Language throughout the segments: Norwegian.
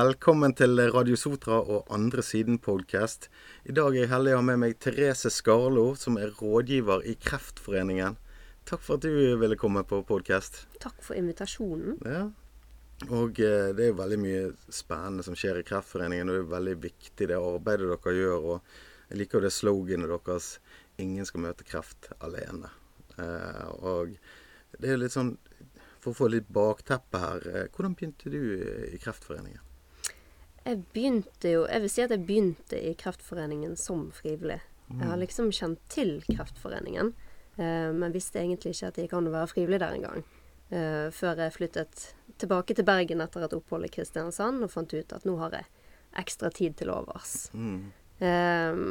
Velkommen til Radio Sotra og Andre Siden-podkast. I dag er jeg heldig å ha med meg Therese Skarlo, som er rådgiver i Kreftforeningen. Takk for at du ville komme på podkast. Takk for invitasjonen. Ja. Og eh, det er jo veldig mye spennende som skjer i Kreftforeningen. Og det er veldig viktig det arbeidet dere gjør. Og jeg liker jo det sloganet deres 'Ingen skal møte kreft alene'. Eh, og det er jo litt sånn For å få litt bakteppe her. eh, Hvordan begynte du i Kreftforeningen? Jeg begynte jo Jeg vil si at jeg begynte i Kreftforeningen som frivillig. Jeg har liksom kjent til Kreftforeningen, eh, men visste egentlig ikke at det gikk an å være frivillig der engang. Eh, før jeg flyttet tilbake til Bergen etter et opphold i Kristiansand og fant ut at nå har jeg ekstra tid til overs. Mm. Eh,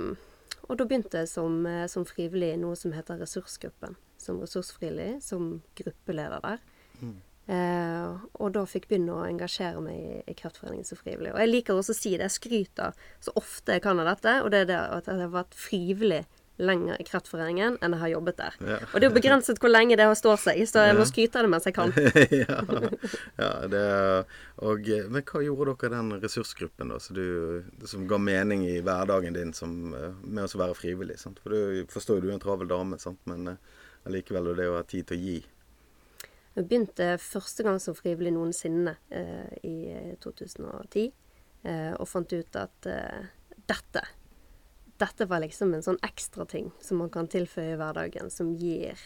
og da begynte jeg som, eh, som frivillig i noe som heter Ressursgruppen. Som ressursfrivillig, som gruppeleder der. Eh, og da fikk begynne å engasjere meg i, i Kreftforeningen som frivillig. Og jeg liker også å si det, jeg skryter så ofte jeg kan av dette, og det er det at jeg har vært frivillig lenger i Kreftforeningen enn jeg har jobbet der. Ja. Og det er jo begrenset hvor lenge det har stått seg, så jeg må skryte av det mens jeg kan. ja, ja det, og, men hva gjorde dere den ressursgruppen da, så du, som ga mening i hverdagen din som, eh, med å være frivillig? Sant? For du forstår jo du er en travel dame, sant? men eh, allikevel det å ha tid til å gi. Jeg begynte første gang som frivillig noensinne eh, i eh, 2010, eh, og fant ut at eh, dette Dette var liksom en sånn ekstra ting som man kan tilføye i hverdagen, som gir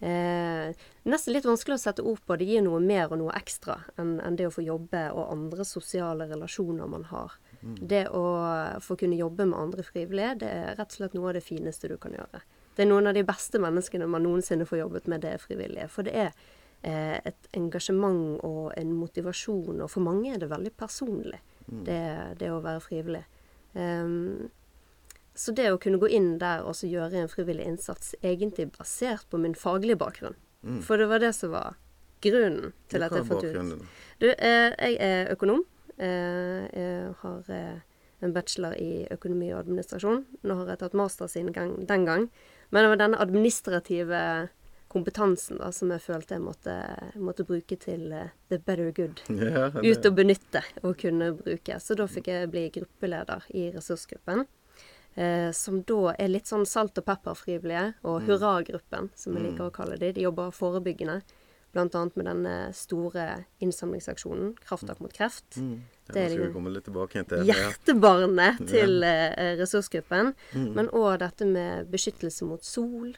eh, Nesten litt vanskelig å sette ord på. Det gir noe mer og noe ekstra enn en det å få jobbe og andre sosiale relasjoner man har. Det å få kunne jobbe med andre frivillige, det er rett og slett noe av det fineste du kan gjøre. Det er noen av de beste menneskene man noensinne får jobbet med, det er frivillige. For det er eh, et engasjement og en motivasjon, og for mange er det veldig personlig, det, det å være frivillig. Um, så det å kunne gå inn der og så gjøre en frivillig innsats, egentlig basert på min faglige bakgrunn. For det var det som var grunnen til at jeg fant ut. Du, eh, jeg er økonom. Eh, jeg har eh, en bachelor i økonomi og administrasjon. Nå har jeg tatt master siden gang, den gang. Men det var denne administrative kompetansen da, som jeg følte jeg måtte, måtte bruke til uh, the better good. Ja, Ut og benytte og kunne bruke. Så da fikk jeg bli gruppeleder i ressursgruppen. Eh, som da er litt sånn salt og pepper-frivillige, og hurragruppen, som jeg liker å kalle de. De jobber forebyggende. Annet med denne store innsamlingsaksjonen, Krafttak mot kreft. mm, ja, det er liksom. Hjertebarnet til eh, ressursgruppen. Men òg dette med beskyttelse mot sol.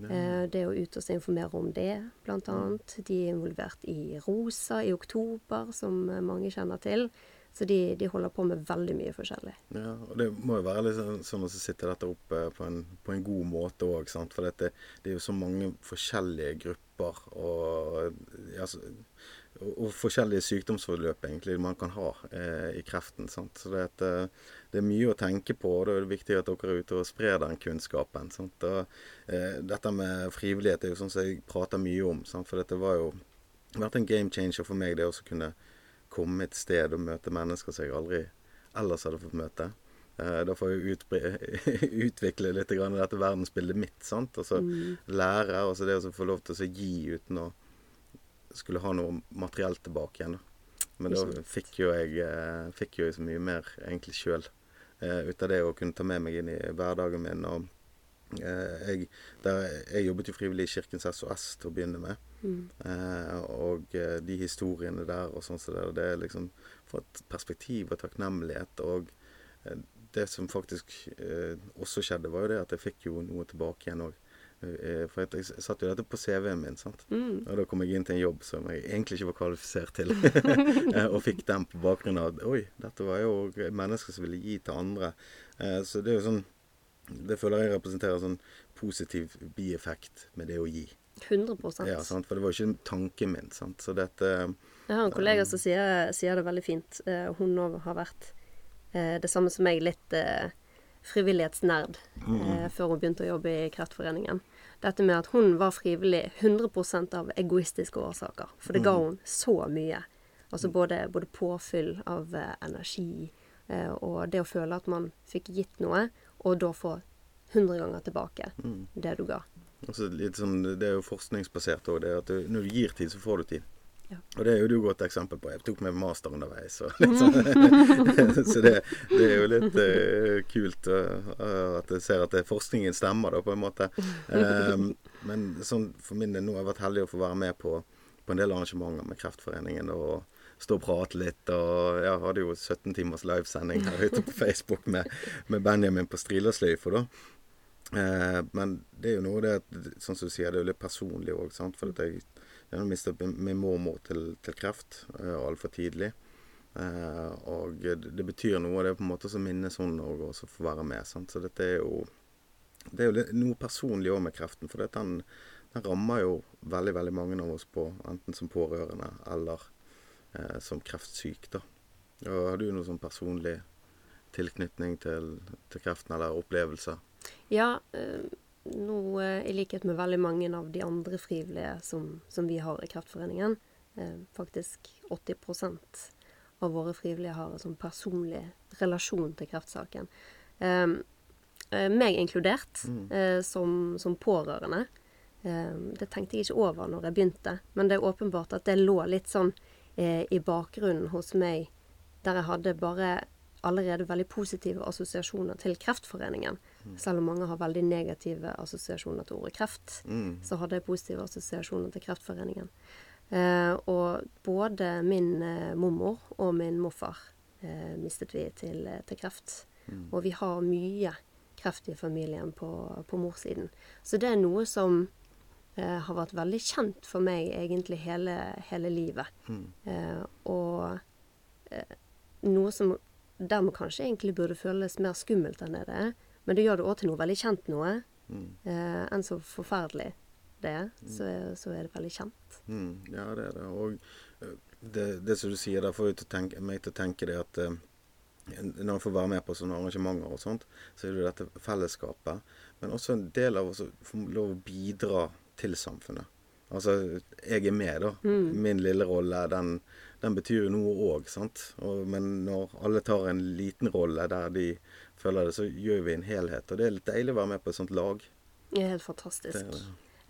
Eh, det å ut og informere om det, blant annet. De er involvert i Rosa i oktober, som mange kjenner til. Så de, de holder på med veldig mye forskjellig. Ja, og det må jo være litt sånn, sånn å sitte dette oppe på en, på en god måte òg, for dette, det er jo så mange forskjellige grupper og, ja, så, og, forskjellige sykdomsforløp egentlig man kan ha eh, i kreften. Sant? Så det, eh, det er mye å tenke på, og da er det viktig at dere er ute og sprer den kunnskapen. Og, eh, dette med frivillighet er jo sånn som jeg prater mye om, sant? for dette var jo vært en game changer for meg, det å kunne komme et sted og møte mennesker som jeg aldri ellers hadde fått møte. Eh, da får jeg utvikle litt grann dette verdensbildet mitt. sant? Og så lære, og så det å få lov til å gi uten å skulle ha noe materiell tilbake igjen. Men da fikk jo jeg eh, fikk jo så mye mer egentlig sjøl ut av det å kunne ta med meg inn i hverdagen min. og eh, jeg, der, jeg jobbet jo frivillig i Kirkens SOS til å begynne med. Eh, og eh, de historiene der og sånn som det, det er liksom For et perspektiv og takknemlighet. Og eh, det som faktisk eh, også skjedde, var jo det at jeg fikk jo noe tilbake igjen òg. For jeg, jeg satte jo dette på CV-en min, sant. Og da kom jeg inn til en jobb som jeg egentlig ikke var kvalifisert til. Eh, og fikk den på bakgrunn av oi, dette var jo mennesker som ville gi til andre. Eh, så det er jo sånn Det føler jeg representerer sånn positiv bieffekt med det å gi. 100 Ja, sant? For det var jo ikke tanken min. sant? Så dette Jeg har en kollega som sier, sier det veldig fint. Eh, hun òg har vært eh, det samme som meg, litt frivillighetsnerd eh, før hun begynte å jobbe i Kreftforeningen. Dette med at hun var frivillig 100% av egoistiske årsaker. For det ga hun så mye. Altså både, både påfyll av eh, energi eh, og det å føle at man fikk gitt noe, og da få 100 ganger tilbake det du ga. altså sånn, Det er jo forskningsbasert òg. Når du gir tid, så får du tid. Ja. Og det er jo du et godt eksempel på. Jeg tok med master underveis. Så, liksom. så det, det, er jo litt uh, kult uh, at jeg ser at det, forskningen stemmer, da, på en måte. Um, men sånn, for min del nå har jeg vært heldig å få være med på, på en del arrangementer med Kreftforeningen. og stå og prate litt. Og jeg hadde jo 17 timers livesending her ute på Facebook med, med Benjamin på Strilersløyfa, da. Eh, men det er jo noe det Sånn som du sier, det er jo litt personlig òg. For jeg, jeg mistet min mormor til, til kreft eh, altfor tidlig. Eh, og det, betyr noe. Det er på en måte som minnes hun òg, også få være med. Sant? Så dette er jo det er jo noe personlig òg med kreften. For den, den rammer jo veldig, veldig mange av oss på, enten som pårørende eller eh, som kreftsyk. da. Og har du noen sånn personlig tilknytning til, til kreften eller opplevelse? Ja, eh, nå i likhet med veldig mange av de andre frivillige som, som vi har i Kreftforeningen, eh, faktisk 80% av våre frivillige har en sånn personlig relasjon til kreftsaken. Eh, eh, meg inkludert, mm. Eh, som, som, pårørende. det tenkte jeg ikke over når jeg begynte, men det er åpenbart at det lå litt sånn i bakgrunnen hos meg, der jeg hadde bare allerede veldig positive assosiasjoner til Kreftforeningen. Mm. Selv om mange har veldig negative assosiasjoner til ordet kreft, mm. så hadde jeg positive assosiasjoner til Kreftforeningen. Eh, og både min eh, mormor og min morfar eh, mistet vi til, eh, til kreft. Mm. Og vi har mye kreft i familien på, på morssiden. Så det er noe som eh, har vært veldig kjent for meg egentlig hele, hele livet. Mm. Eh, og eh, noe som dermed kanskje egentlig burde føles mer skummelt enn det er. Men det gjør det òg til noe veldig kjent noe. Mm. Eh, enn så forferdelig det er, mm. så, så, er det veldig kjent. Mm. Ja, det er det. Og eh, det, det som du sier, der får meg til å tenke det at eh, når man får være med på sånne arrangementer og sånt, så er det jo dette fellesskapet. Men også en del av oss får lov å bidra til samfunnet. Altså, jeg er med, da. Mm. Min lille rolle, den, den betyr jo noe òg, sant. Og, men når alle tar en liten rolle der de føler det, så gjør vi en helhet. Og det er litt deilig å være med på et sånt lag. Det er helt fantastisk. Det,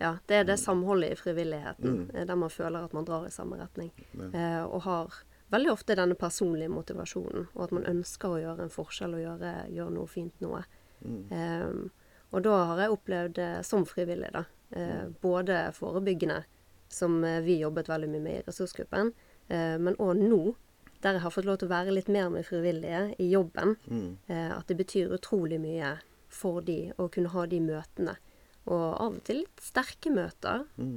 ja, det er det samholdet i frivilligheten, mm. Eh, der man føler at man drar i samme retning. Eh, og har veldig ofte denne personlige motivasjonen, og at man ønsker å gjøre en forskjell og gjøre, gjøre noe fint noe. Mm. Eh, og da har jeg opplevd det som frivillig, da. Eh, både forebyggende, som eh, vi jobbet veldig mye med i ressursgruppen, eh, men òg nå, der jeg har fått lov til å være litt mer med frivillige i jobben. Mm. at det betyr utrolig mye for de å kunne ha de møtene. Og av og til litt sterke møter. Mm.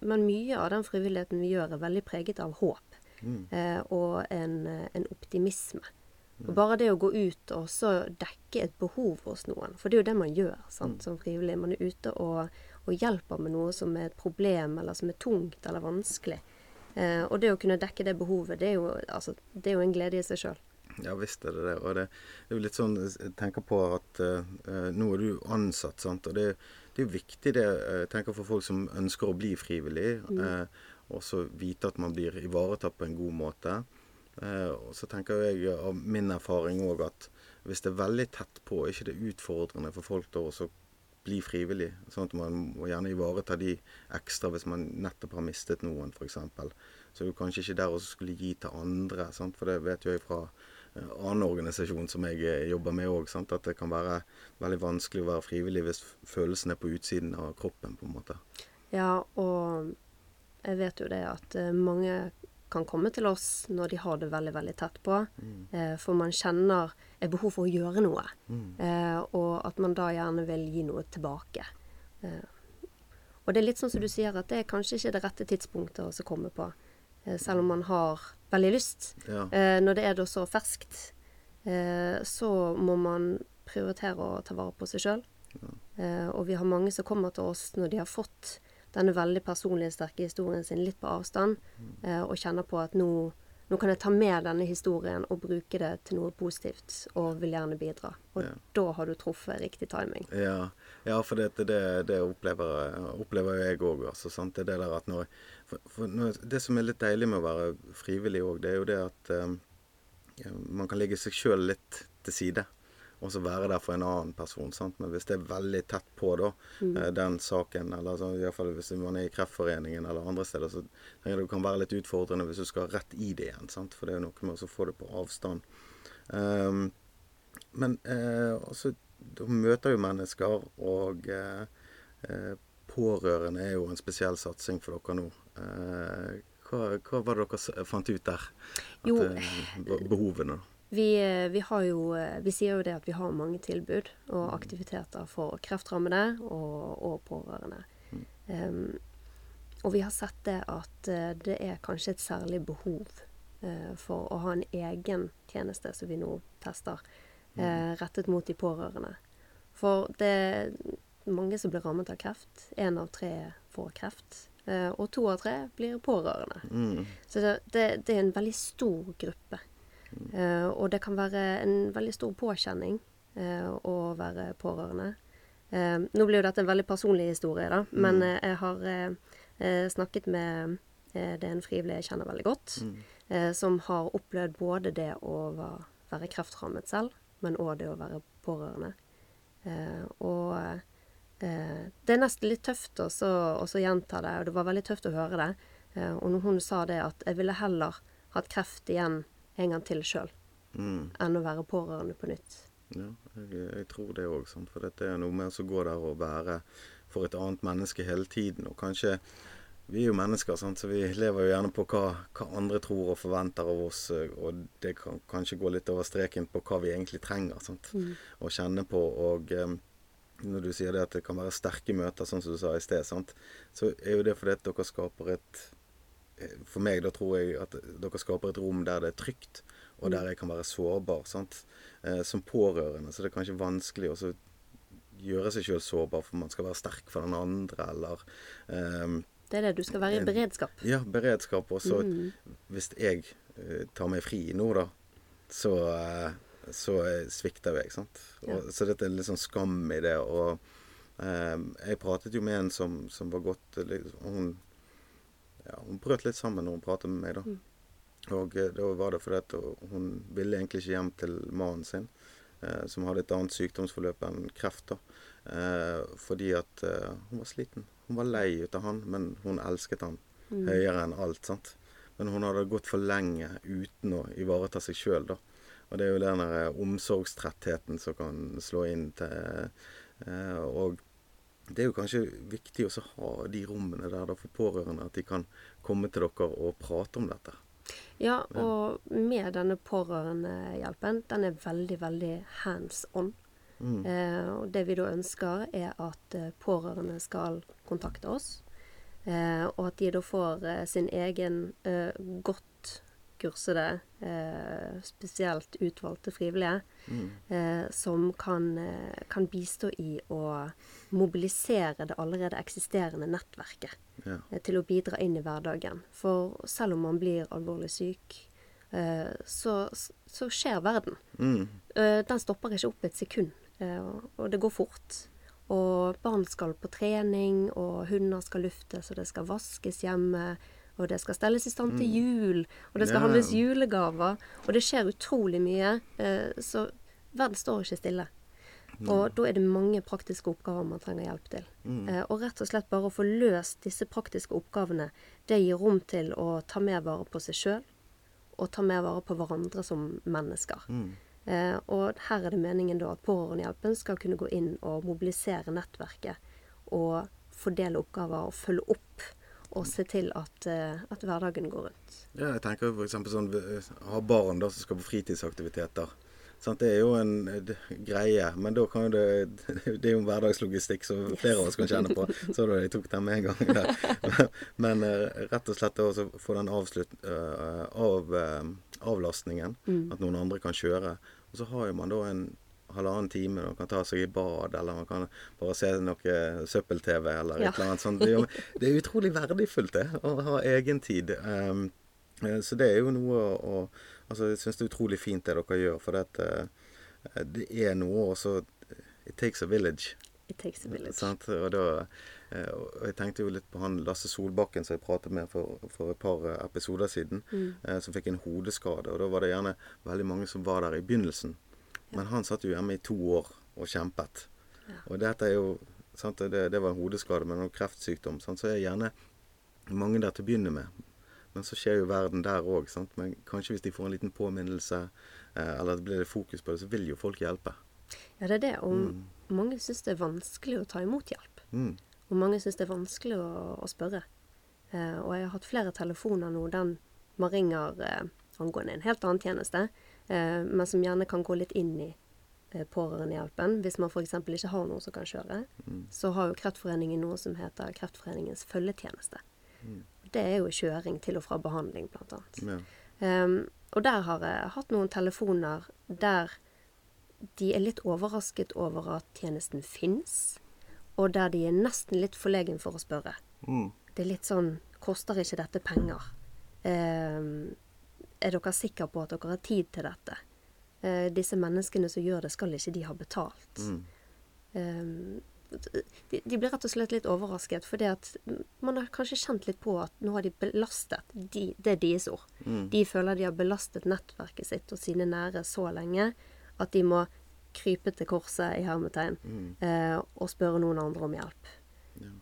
men mye av den frivilligheten vi gjør, er veldig preget av håp. Mm. og en, en optimisme. Og bare det å gå ut og så dekke et behov hos noen, for det er jo det man gjør sant, mm. som frivillig. Man er ute og, og, hjelper med noe som er et problem, eller som er tungt eller vanskelig. Eh, og det å kunne dekke det behovet, det er jo, altså, det er jo en glede i seg sjøl. Ja visst er det det. Og det, det, er jo litt sånn Jeg tenker på at eh, nå er du ansatt, sant. Og det, det er jo viktig, det. Jeg tenker for folk som ønsker å bli frivillig. Mm. Uh, også vite at man blir ivaretatt på en god måte. Eh, og så tenker jeg av min erfaring òg at hvis det er veldig tett på, er ikke det utfordrende for folk da å bli frivillig. Sånn at man må gjerne ivareta de ekstra hvis man nettopp har mistet noen, f.eks. Så det kanskje ikke der og skulle gi til andre. Sant? For det vet jo jeg fra eh, annen organisasjon som jeg eh, jobber med òg, at det kan være veldig vanskelig å være frivillig hvis følelsen er på utsiden av kroppen, på en måte. Ja, og jeg vet jo det at mange kan komme til oss når de har det veldig veldig tett på. Mm. Eh, for man kjenner et behov for å gjøre noe. Mm. Eh, og at man da gjerne vil gi noe tilbake. Eh, og det er litt sånn som du sier, at det er kanskje ikke det rette tidspunktet å komme på. Eh, selv om man har veldig lyst. Ja. Eh, når det er da så ferskt, eh, så må man prioritere å ta vare på seg sjøl. Ja. og vi har mange som kommer til oss når de har fått denne veldig personlige, sterke historien sin litt på avstand, eh, og kjenner på at nå, nå, kan jeg ta med denne historien og bruke det til noe positivt, og vil gjerne bidra. Og ja. da har du truffet riktig timing. Ja, ja for det, det, det opplever, opplever jeg òg. Altså, det, det, der at når, for, for når, det som er litt deilig med å være frivillig òg, det er jo det at um, man kan legge seg sjøl litt til side. Og så være der for en annen person. Sant? Men hvis det er veldig tett på da, mm. den saken, eller så, i hvert fall hvis man er i Kreftforeningen eller andre steder, så tenker jeg det kan være litt utfordrende hvis du skal rett i det igjen. Sant? For det er jo noe med å få det på avstand. Um, men uh, også, da møter jo mennesker, og uh, uh, pårørende er jo en spesiell satsing for dere nå. Eh, hva, hva, var det dere fant ut der? At, Jo. eh, behovene, da. Vi, eh, vi har jo eh, Vi sier jo det at vi har mange tilbud og aktiviteter for kreftrammede og, og pårørende. Um, og vi har sett det at eh, det er kanskje et særlig behov uh, for å ha en egen tjeneste som vi nå tester, uh, rettet mot de pårørende. For det er mange som blir rammet av kreft. Én av tre får kreft. Uh, og to av tre blir pårørende. Mm. Så det, det, det er en veldig stor gruppe. Eh, og det kan være en veldig stor påkjenning uh, å være pårørende. Uh, nå blir jo dette en veldig personlig historie, da, men eh, jeg har snakket med Det er en frivillig jeg kjenner veldig godt, eh, som har opplevd både det å være kreftrammet selv, men òg det å være pårørende. Og det er nesten litt tøft å gjenta det, og det var veldig tøft å høre det. Og når hun sa det at jeg ville heller hatt kreft igjen en gang til sjøl, Mm. enn å være pårørende på nytt. Ja, jeg, jeg tror det òg. For dette er noe med å gå der og være for et annet menneske hele tiden. Og kanskje Vi er jo mennesker, sant? så vi lever jo gjerne på hva, hva andre tror og forventer av oss. eh, Og det kan kanskje gå litt over streken på hva vi egentlig trenger sant? å kjenne på. Og eh, når du sier det at det kan være sterke møter, sånn som du sa i sted, sant? så er jo det fordi at dere skaper et For meg da tror jeg at dere skaper et rom der det er trygt, og der jeg kan være sårbar. sant? Eh, som pårørende så det er kanskje vanskelig å gjøre seg sjøl sårbar, for man skal være sterk for den andre, eller eh, Det er det. Du skal være i beredskap. ja, beredskap. Og så hvis jeg eh, tar meg fri nå, da, så, eh, så svikter jeg, sant. Og, Så dette er litt sånn skam i det. Og eh, jeg pratet jo med en som, som var godt liksom, Hun, ja, hun brøt litt sammen når hun pratet med meg, da. Og eh, da var det fordi at hun ville egentlig ikke hjem til mannen sin, eh, som hadde et annet sykdomsforløp enn kreft. da. Eh, fordi at eh, hun var sliten. Hun var lei ut av han, men hun elsket han høyere enn alt. sant? Men hun hadde gått for lenge uten å ivareta seg sjøl, da. Og det er jo den der eh, omsorgstrettheten som kan slå inn til eh, Og det er jo kanskje viktig å ha de rommene der for pårørende, at de kan komme til dere og prate om dette. Ja, og med denne pårørendehjelpen, den er veldig, veldig hands on. Eh, og det vi da ønsker, er at eh, pårørende skal kontakte oss. Eh, og at de da får eh, sin egen eh, godt kursede, eh, spesielt utvalgte frivillige, eh, som kan, eh, kan bistå i å mobilisere det allerede eksisterende nettverket Ja. eh, til å bidra inn i hverdagen. For selv om man blir alvorlig syk, eh, så, så skjer verden. Mm. Eh, Den stopper ikke opp et sekund, eh, og det går fort. Og barn skal på trening, og hunder skal luftes, og det skal vaskes hjemme. Og det skal stelles i stand til jul, og det skal Ja. handles julegaver. Og det skjer utrolig mye. eh, Så verden står ikke stille. Og da er det mange praktiske oppgaver man trenger hjelp til. Mm. og rett og slett bare å få løst disse praktiske oppgavene, det gir rom til å ta mer vare på seg sjøl, og ta mer vare på hverandre som mennesker. Eh, og her er det meningen da at Pårørendehjelpen skal kunne gå inn og mobilisere nettverket og fordele oppgaver og følge opp og se til at, eh, at hverdagen går rundt. Ja, jeg tenker eksempel sånn eh, Ha barn da som skal på fritidsaktiviteter. Sant? Det er jo en eh, greie, men da kan jo det Det er jo en hverdagslogistikk som flere av oss kan kjenne på. Så da jeg tok den med en gang. Ja. Men rett og slett å også få den avslutt, av, avlastningen. At noen andre kan kjøre. Og så har jo man da en halvannen time Man kan ta seg i bad, eller man kan bare se noe søppel-TV eller Ja. et eller annet sånt. Det er, det utrolig verdifullt, det. Å ha egentid. Um, eh, så det er jo noe å, Altså, jeg syns det er utrolig fint det dere gjør, for det, at, eh, det er noe også It takes a village. It takes a village. Sant? Og, da, eh, og jeg tenkte jo litt på han Lasse Solbakken som jeg pratet med for, for et par eh, episoder siden, eh, som fikk en hodeskade. Og da var det gjerne veldig mange som var der i begynnelsen. Men han satt jo hjemme i to år og kjempet. Og dette er jo sant, det, det var en hodeskade, men noe kreftsykdom. Sant, så er gjerne mange der til å begynne med. Men så skjer jo verden der òg. Men kanskje hvis de får en liten påminnelse, eh, eller blir det fokus på det, så vil jo folk hjelpe. Ja, det er det. Og mange syns det er vanskelig å ta imot hjelp. Mm. Og mange syns det er vanskelig å, å spørre. Eh, og jeg har hatt flere telefoner nå den man ringer eh, angående en helt annen tjeneste, men som gjerne kan gå litt inn i eh, pårørendehjelpen. Hvis man f.eks. ikke har noen som kan kjøre, så har jo Kreftforeningen noe som heter Kreftforeningens følgetjeneste. Det er jo kjøring til og fra behandling, annet. Ja. Um, og der har jeg hatt noen telefoner der de er litt overrasket over at tjenesten fins, og der de er nesten litt forlegen for å spørre. Mm. Det er litt sånn Koster ikke dette penger? Ehm, er dere sikre på at dere har tid til dette? Eh, disse menneskene som gjør det, skal ikke de ha betalt? Mm. Eh, de, de blir rett og slett litt overrasket, fordi at man har kanskje kjent litt på at nå har de belastet de, Det er deres ord. De føler de har belastet nettverket sitt og sine nære så lenge at de må krype til korset i hermetegn eh, og spørre noen andre om hjelp.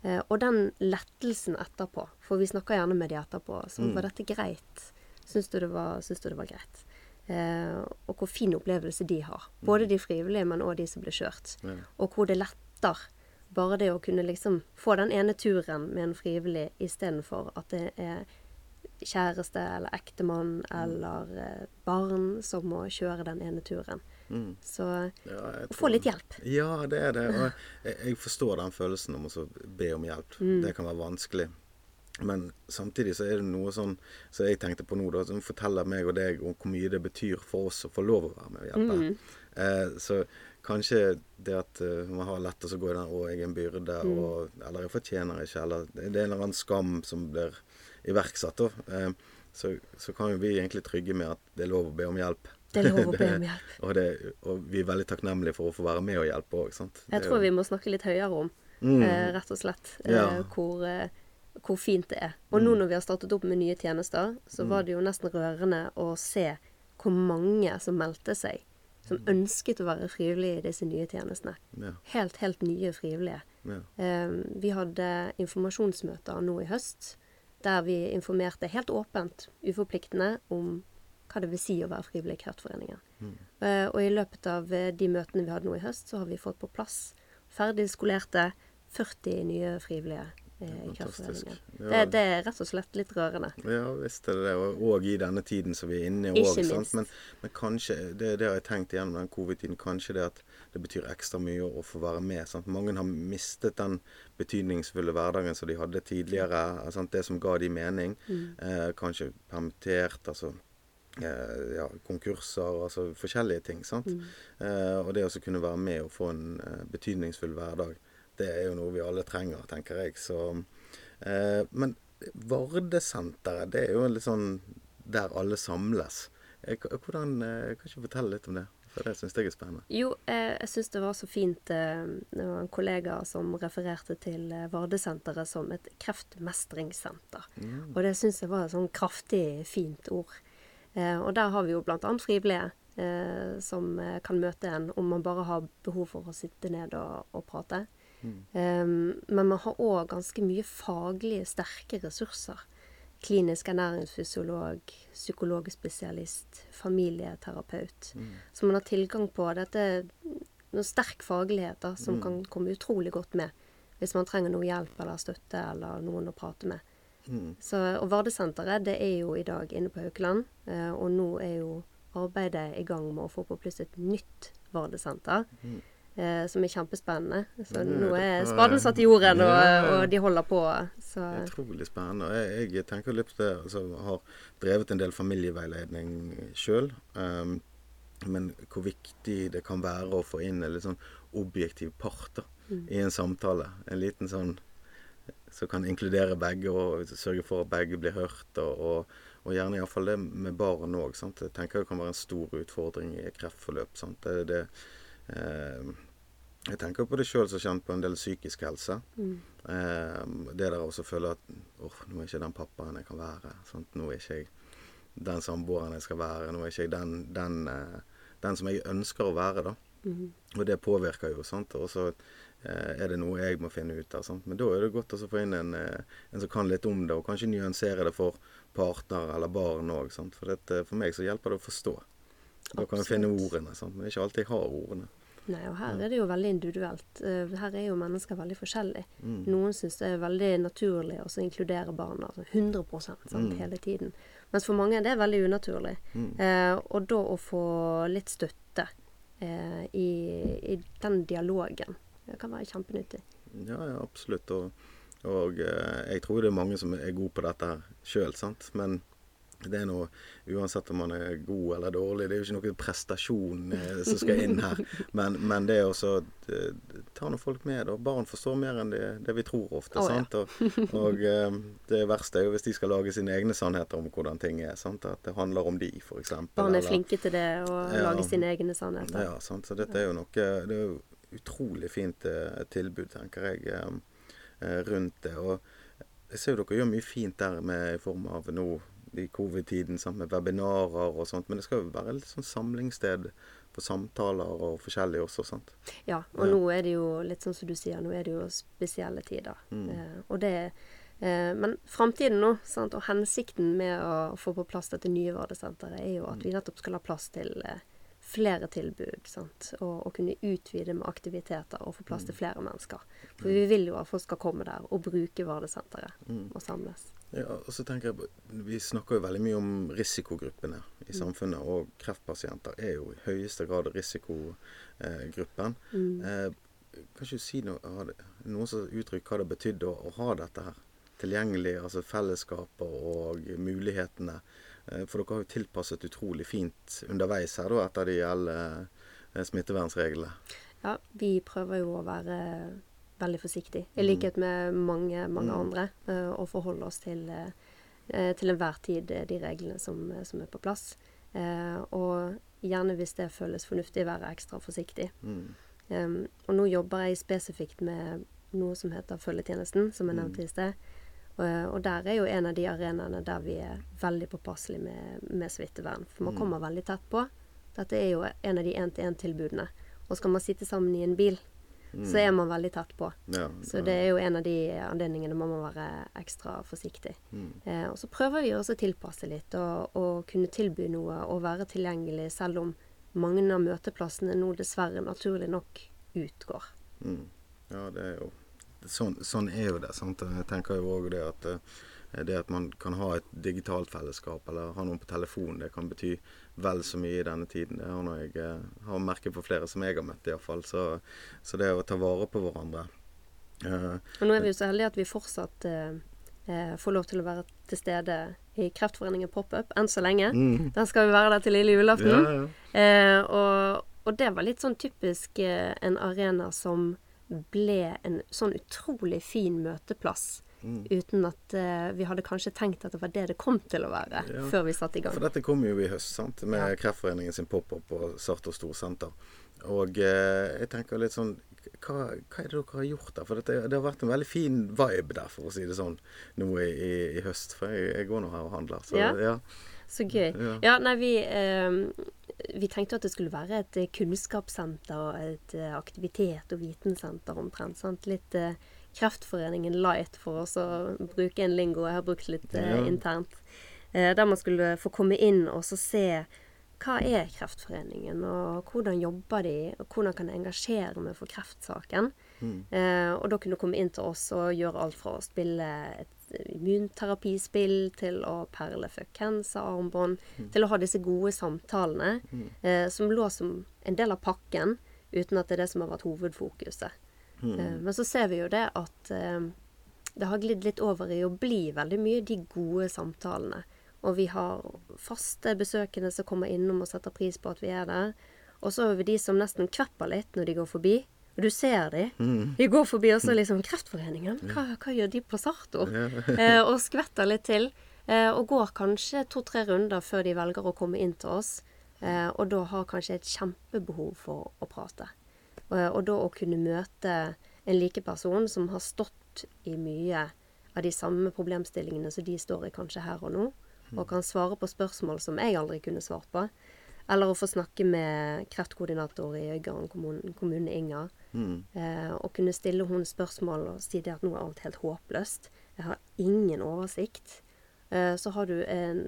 Eh, og den lettelsen etterpå, for vi snakker gjerne med de etterpå så Var dette greit? Syns du det det var greit? Eh, og hvor fin opplevelse de har. Både de frivillige, men òg de som blir kjørt. Ja. Og hvor det letter. Bare det å kunne liksom få den ene turen med en frivillig istedenfor at det er kjæreste eller ektemann eller eh, barn som må kjøre den ene turen. Mm. Så Ja, å få litt hjelp. Ja, det er det. Og jeg, jeg forstår den følelsen om å be om hjelp. Det kan være vanskelig. Men samtidig så er det noe sånn som jeg tenkte på nå, da, som forteller meg og deg om hvor mye det betyr for oss å få lov å være med og hjelpe. Eh, så kanskje det at uh, man har lett å gå i den 'å, jeg er en byrde', og, eller 'jeg fortjener ikke', eller det er en eller annen skam som blir iverksatt, da. Eh, så, så kan jo vi egentlig trygge med at det er lov å be om hjelp. Det er lov å be om hjelp. og, det, og vi er veldig takknemlige for å få være med og hjelpe òg. Jeg tror vi må snakke litt høyere om, eh, rett og slett, eh, Ja. hvor, eh, hvor fint det er. Og nå når vi har startet opp med nye tjenester, så var det jo nesten rørende å se hvor mange som meldte seg. Som ønsket å være frivillige i disse nye tjenestene. Ja. Helt, helt nye frivillige. Ja. Um, vi hadde informasjonsmøter nå i høst der vi informerte helt åpent, uforpliktende, om hva det vil si å være frivillig i Kreftforeningen. Eh, og i løpet av eh, de møtene vi hadde nå i høst, så har vi fått på plass ferdigskolerte 40 nye frivillige fantastisk. Ja. Det, det er rett og slett litt rørende. Ja visst er det det. Og, i denne tiden som vi er inne i òg. Men, men kanskje det, det har jeg tenkt igjennom den covid-tiden. Kanskje det at det betyr ekstra mye å få være med. Sant? Mange har mistet den betydningsfulle hverdagen som de hadde tidligere. Sant? Det som ga de mening. Eh, kanskje permittert, altså eh, ja, konkurser, altså forskjellige ting. Sant? Eh, og det å kunne være med og få en eh, betydningsfull hverdag, det er jo noe vi alle trenger, tenker jeg. Så, eh, men Vardesenteret, det er jo litt sånn der alle samles. Hvordan, eh, kan du fortelle litt om det? For det syns jeg er spennende. Jo, eh, jeg syns det var så fint eh, Det var en kollega som refererte til Vardesenteret som et kreftmestringssenter. Og det syns jeg var et sånn kraftig, fint ord. Eh, og der har vi jo annet frivillige eh, som kan møte en om man bare har behov for å sitte ned og, og prate. Eh, men man har òg ganske mye faglige, sterke ressurser. Klinisk ernæringsfysiolog, psykologspesialist, familieterapeut. Så man har tilgang på dette noen sterk faglighet da, som kan komme utrolig godt med hvis man trenger noe hjelp eller støtte eller noen å prate med. Så, og Vardesenteret det er jo i dag inne på Haukeland, eh, og nå er jo arbeidet i gang med å få på plass et nytt Vardesenter. Eh, som er kjempespennende. Så Mm, nå er spaden satt i jorden, og, og de holder på. Så Utrolig spennende. Jeg, jeg tenker litt på det, altså har drevet en del familieveiledning sjøl. Um, men hvor viktig det kan være å få inn en litt sånn objektiv part da, i en samtale. En liten sånn som kan inkludere begge og sørge for at begge blir hørt. Og, og, og gjerne iallfall det med barn òg. Jeg tenker det kan være en stor utfordring i et kreftforløp. Sant? Det, det, jeg tenker på det sjøl som kjent på en del psykisk helse. Eh, det der også føle at åh, nå er ikke den pappaen jeg kan være. Sant? Nå er ikke jeg den samboeren jeg skal være. Nå er ikke jeg den, den, eh, den som jeg ønsker å være, da. Og det påvirker jo, sant. Og så eh, er det noe jeg må finne ut av. Sant? Men da er det godt å få inn en, eh, en som kan litt om det, og kanskje nyansere det for partner eller barn òg. For, dette- for meg så hjelper det å forstå. Da kan vi finne ordene. Sant? Men det er ikke alltid jeg har ordene. Nei, og her er det jo veldig individuelt. Eh, Her er jo mennesker veldig forskjellige. Mm. Noen syns det er veldig naturlig å inkludere barna altså 100 sant, Mm. hele tiden. Mens for mange er det veldig unaturlig. Eh, og da å få litt støtte eh, i, i den dialogen, det kan være kjempenyttig. Ja, ja, absolutt. Og, og eh, jeg tror det er mange som er gode på dette her sjøl, sant. Men det er noe Uansett om man er god eller dårlig, det er jo ikke noe prestasjon eh, som skal inn her. Men, men det også eh, Ta nå folk med, og barn forstår mer enn det, det vi tror ofte. Å, ja. Og, og eh, det verste er jo hvis de skal lage sine egne sannheter om hvordan ting er. sant? At det handler om de, f.eks. Barn er flinke til det, å Ja. lage sine egne sannheter. Ja, sant? så dette er jo noe Det er jo utrolig fint eh, tilbud, tenker jeg, eh, eh, rundt det. Og jeg ser jo dere gjør mye fint der med, i form av nå i covid-tiden, med webinarer og sånt. Men det skal jo være litt sånn samlingssted for samtaler og forskjellig også, sant. Ja, og Ja. nå er det jo litt sånn som du sier, nå er det jo spesielle tider. Mm. Eh, og det eh, Men framtiden nå, sant, og hensikten med å få på plass dette nye Vardesenteret, er jo at vi nettopp skal ha plass til eh, flere tilbud. Sant? Og, og kunne utvide med aktiviteter og få plass til flere mennesker. For vi vil jo at folk skal komme der og bruke Vardesenteret og samles. Ja, og så tenker jeg, Vi snakker jo veldig mye om risikogruppene i samfunnet. Og kreftpasienter er jo i høyeste grad risikogruppen. Eh, kan ikke du si noe, har det- noen som uttrykker hva det betydde å, å ha dette her tilgjengelig? Altså fellesskapet og mulighetene. Eh, for dere har jo tilpasset utrolig fint underveis her da, etter de gjeldende eh, smittevernreglene. Ja, vi prøver jo å være veldig forsiktig, i likhet med mange, mange andre, eh, og forholde oss til, eh, eh, til enhver tid eh, de reglene som, eh, som er på plass. Eh, og gjerne hvis det føles fornuftig, være ekstra forsiktig. Mm. Um, og nå jobber jeg spesifikt med noe som heter følgetjenesten, som jeg nevnte i sted. Og, og der er jo en av de arenaene der vi er veldig påpasselige med, med smittevern. For man kommer veldig tett på. Dette er jo en av de én-til-én-tilbudene. Og skal man sitte sammen i en bil, så er man veldig tett på. Ja, Så det er jo en av de anledningene man må være ekstra forsiktig. Eh, og så prøver vi også å tilpasse litt og, og kunne tilby noe og være tilgjengelig, selv om mange av møteplassene nå dessverre naturlig nok utgår. Mm. Ja, det er jo Sånn, sånn er jo det. sant? Jeg tenker jo òg det at eh, det at man kan ha et digitalt fellesskap eller ha noen på telefon, det kan bety vel så mye i denne tiden. Det har jeg eh, har merket på flere som jeg har møtt, iallfall. Så, så det å ta vare på hverandre uh, Og nå er vi jo så heldige at vi fortsatt eh, får lov til å være til stede i Kreftforeningen pop-up enn så lenge. Den skal vi være der til lille julaften. Mm. Ja, ja. Uh, og, og det var litt sånn typisk en arena som ble en sånn utrolig fin møteplass. Mm. Uten at uh, vi hadde kanskje tenkt at det var det det kom til å være, Ja. før vi satte i gang. For dette kom jo i høst, sant? med Ja. Kreftforeningen sin pop-up på Sartor Storsenter. Og eh, jeg tenker litt sånn hva, hva er det dere har gjort der? For dette, det har vært en veldig fin vibe der, for å si det sånn, nå i, i, i høst. For jeg, jeg går nå her og handler. Så Ja. ja. Så gøy. Ja. Ja, nei, vi, eh, vi tenkte at det skulle være et kunnskapssenter og et eh, aktivitet- og vitensenter omtrent. Sant? Litt eh, Kreftforeningen light, for å bruke en lingo jeg har brukt litt eh, internt. Eh, der man skulle få komme inn og så se hva er Kreftforeningen, og hvordan jobber de, og hvordan kan jeg engasjere meg for kreftsaken. Eh, og da kunne komme inn til oss og gjøre alt fra å spille et immunterapispill til å perle fuck-cancer-armbånd, til å ha disse gode samtalene eh, som lå som en del av pakken, uten at det er det som har vært hovedfokuset. Eh, men så ser vi jo det at eh, det har glidd litt over i å bli veldig mye de gode samtalene. Og vi har faste besøkende som kommer innom og setter pris på at vi er der. Og så har vi de som nesten kvepper litt når de går forbi. Og du ser de. De går forbi og så liksom Kreftforeningen, hva, hva gjør de på Sartor? eh, og skvetter litt til. Eh, og går kanskje to-tre runder før de velger å komme inn til oss. Eh, og da har kanskje et kjempebehov for å prate. Og, og da å kunne møte en likeperson som har stått i mye av de samme problemstillingene som de står i kanskje her og nå, og kan svare på spørsmål som jeg aldri kunne svart på. Eller å få snakke med kreftkoordinator i Øygarden kommune, kommune Inga. Mm. Eh, og kunne stille henne spørsmål og si det at nå er alt helt håpløst. Jeg har ingen oversikt. Eh, så har du en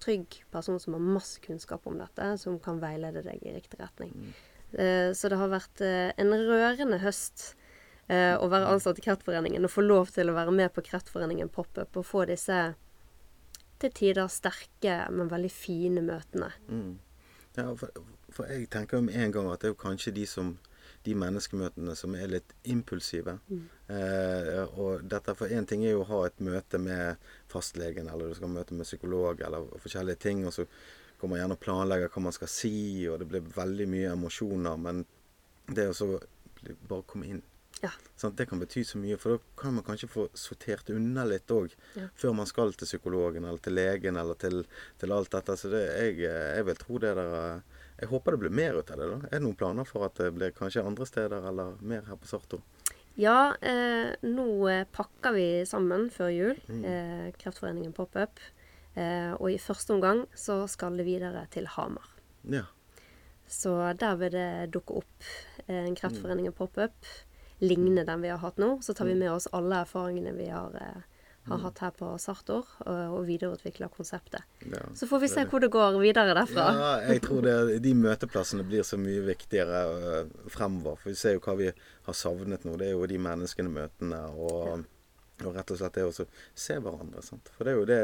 trygg person som har masse kunnskap om dette, som kan veilede deg i riktig retning. Eh, så det har vært eh, en rørende høst eh, å være ansatt i Kreftforeningen og få lov til å være med på Kreftforeningen pop-up og få disse til tider sterke, men veldig fine møtene. Mm. Ja, for, for jeg tenker jo med en gang at det er jo kanskje de som de menneskemøtene som er litt impulsive. Eh, og dette For én ting er jo å ha et møte med fastlegen, eller du skal møte med psykolog, eller forskjellige ting. Og så går man gjerne planlegger hva man skal si, og det blir veldig mye emosjoner. Men det å så bare komme inn Ja. sant, Det kan bety så mye, for da kan man kanskje få sortert unna litt òg. Ja. Før man skal til psykologen eller til legen eller til, til alt dette. Så det, jeg, jeg vil tro det der eh, Jeg håper det blir mer ut av det. da. Er det noen planer for at det blir kanskje andre steder eller mer her på Sarto? Ja, eh, nå eh, pakker vi sammen før jul. Eh, Kreftforeningen pop-up. Eh, og i første omgang så skal det videre til Hamar. Ja. Så der vil det dukke opp eh, en Kreftforeningen pop-up lignende den vi har hatt nå. Så tar vi med oss alle erfaringene vi har, eh, har hatt her på Sartor, og, og videreutvikler konseptet. ja. Så får vi se hvor det går videre derfra. Ja, jeg tror det, de møteplassene blir så mye viktigere fremover. For vi ser jo hva vi har savnet nå. Det er jo de menneskene møtene og, og rett og slett det å se hverandre. Sant? For det er jo det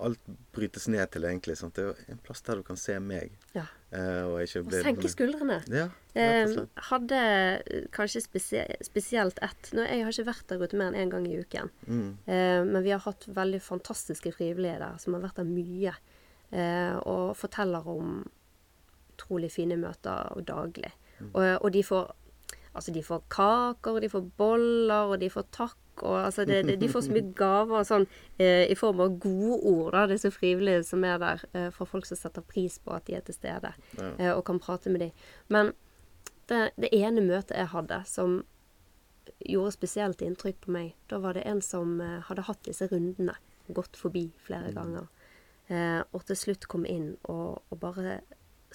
alt brytes ned til, egentlig. Sant? Det er en plass der du kan se meg. Ja. eh, og Og senke skuldrene. Ja, og Eh, hadde kanskje spesie spesielt ett Nå, Jeg har ikke vært der ute mer enn én gang i uken. Mm. Eh, men vi har hatt veldig fantastiske frivillige der, som har vært der mye. Eh, og forteller om utrolig fine møter og daglig. Og, og de får Altså, de får kaker, og de får boller, og de får takk. Og altså, det, det, de får så mye gaver sånn, eh, i form av gode ord, da, disse frivillige som er der, eh, for folk som setter pris på at de er til stede Ja. eh, og kan prate med dem. Men det, det ene møtet jeg hadde som gjorde spesielt inntrykk på meg, da var det en som eh, hadde hatt disse rundene, gått forbi flere ganger, eh, og til slutt kom inn og, og bare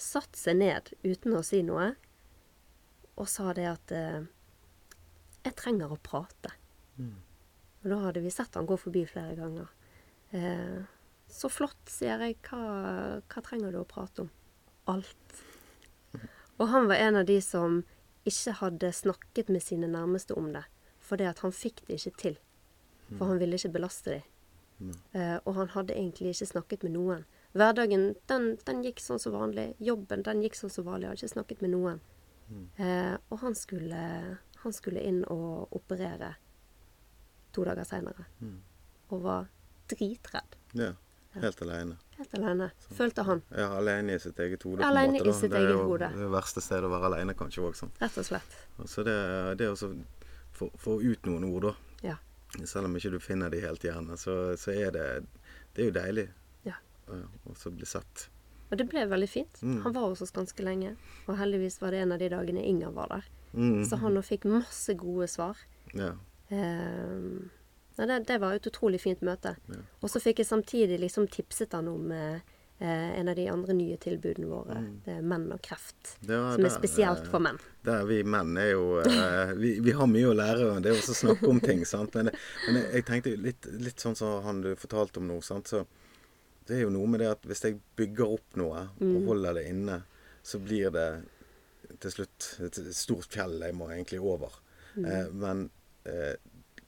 satt seg ned uten å si noe, og sa det at eh, jeg trenger å prate. Og da hadde vi sett han gå forbi flere ganger. Eh, så flott, sier jeg. Hva, hva trenger du å prate om? Alt. Og han var en av de som ikke hadde snakket med sine nærmeste om det. Fordi at han fikk det ikke til. For han ville ikke belaste dem. Eh, og han hadde egentlig ikke snakket med noen. Hverdagen den, den gikk sånn som vanlig. Jobben den gikk sånn som vanlig. Jeg Hadde ikke snakket med noen. Eh, og han skulle, han skulle inn og operere to dager seinere. Og var dritredd. Ja. Helt alene. Helt alene. Følte han. Ja, alene i sitt eget hode. på en måte, i sitt det er eget hode. det verste stedet å være alene, kanskje òg. Rett og slett. Så det, det å så få, få ut noen ord, da. Ja. Selv om ikke du finner de helt gjerne, så, så er det Det er jo deilig ja. å bli sett. Og det ble veldig fint. Mm. Han var hos oss ganske lenge. Og heldigvis var det en av de dagene Inger var der. Mm. Så han nå fikk masse gode svar. Ja. Eh, det, det var et utrolig fint møte. Ja. Og så fikk jeg samtidig liksom tipset han om eh, eh, en av de andre nye tilbudene våre. Det er Menn og kreft. Var Som er spesielt eh, for menn. Der vi menn er jo eh, vi, vi har mye å lære. om Det er også å snakke om ting. sant? Men, men jeg, jeg tenkte litt, litt sånn som han du fortalte om nå. sant? Så det er jo noe med det at hvis jeg bygger opp noe og holder det inne, så blir det til slutt et stort fjell jeg må egentlig over. Eh, men eh,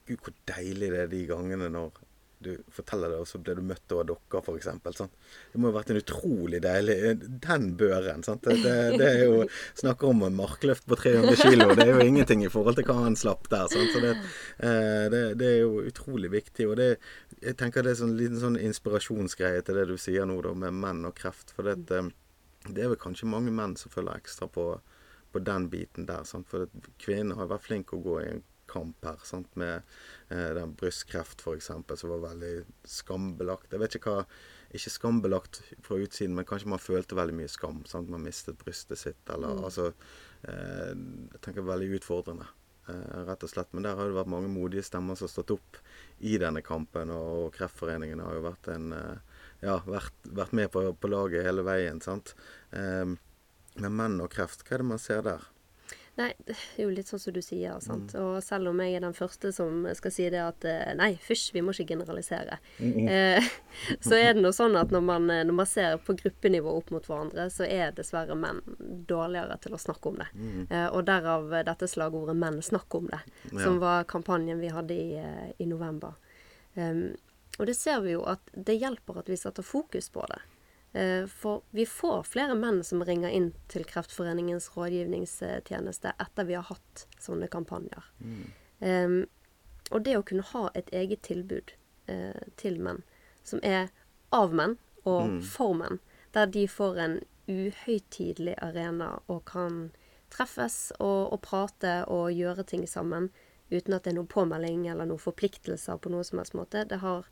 gud, hvor deilig det er de gangene når du forteller det, og så blir du møtt av dokker, f.eks. Sånn. Det må jo ha vært en utrolig deilig Den børen. Sant? Det, det, det er jo Snakker om en markløft på 300 kg. Det er jo ingenting i forhold til hva han slapp der. Sant? Så det, eh, det, det er jo utrolig viktig. Og det, jeg tenker det er en liten sånn inspirasjonsgreie til det du sier nå, da, med menn og kreft. For det, eh, det er vel kanskje mange menn som følger ekstra på, på den biten der. Sant? For kvinner har vært flinke å gå i en kamp her, sant? med eh, den brystkreft f.eks., som var veldig skambelagt. Jeg vet ikke hva Ikke skambelagt fra utsiden, men kanskje man følte veldig mye skam. Sant? Man mistet brystet sitt, eller altså eh, Jeg tenker veldig utfordrende, eh, rett og slett. Men der har det vært mange modige stemmer som har stått opp i denne kampen, og Kreftforeningen har jo vært en, eh, ja, vært, vært med på, på laget hele veien. sant? Um, men menn og kreft, hva er det man ser der? Nei, det er jo litt sånn som du sier. sant? Og selv om jeg er den første som skal si det at eh, nei, fysj, vi må ikke generalisere. Eh, så er det nå sånn at når man, når man ser på gruppenivå opp mot hverandre, så er dessverre menn dårligere til å snakke om det. Eh, og derav dette slagordet 'Menn snakk om det', som var kampanjen vi hadde i, eh, i november. Um, og det ser vi jo at det hjelper at vi setter fokus på det. Eh, For vi får flere menn som ringer inn til Kreftforeningens rådgivningstjeneste etter vi har hatt sånne kampanjer. Em, og det å kunne ha et eget tilbud uh, til menn, som er av menn og for menn, der de får en uhøytidelig arena og kan treffes og, og prate og gjøre ting sammen uten at det er noe påmelding eller noen forpliktelser på noen som helst måte. Det har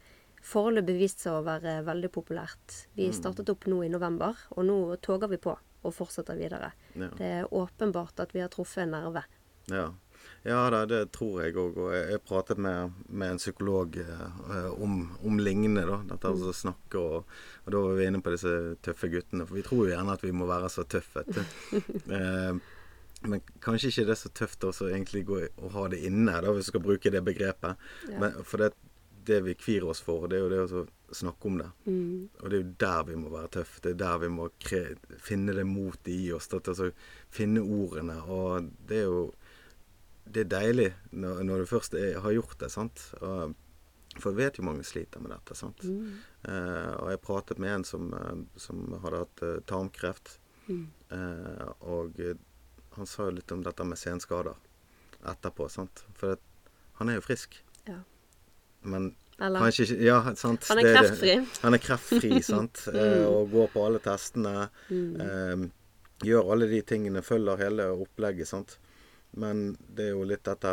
foreløpig vist seg å være veldig populært. Vi startet opp nå i november, og nå toger vi på og fortsetter videre. Ja. Det er åpenbart at vi har truffet en nerve. Ja, ja da, det tror jeg òg. Og jeg, pratet med, med en psykolog eh, om, om lignende. da, Dette med å snakke og, og da var vi inne på disse tøffe guttene. For vi tror jo gjerne at vi må være så tøffe. eh, men kanskje ikke det er så tøft også egentlig å ha det inne, da, hvis du skal bruke det begrepet. Ja. Men, for det, det vi kvir oss for, det er jo det å snakke om det. Mm. Og det er jo der vi må være tøffe. Det er der vi må finne det motet i oss. At, altså, finne ordene. Og det er jo Det er deilig når, når du først er, har gjort det, sant. Og, for jeg vet jo mange sliter med dette, sant. Mm. Eh, og jeg pratet med en som, eh, som hadde hatt eh, tarmkreft. Mm. Eh, og eh, han sa jo litt om dette med senskader etterpå, sant. For det, han er jo frisk. Men Eller kanskje ikke Ja, sant. Han er kreftfri. det. Han er kreftfri, sant. Eh, og går på alle testene. Eh, gjør alle de tingene, følger hele opplegget, sant. Men det er jo litt dette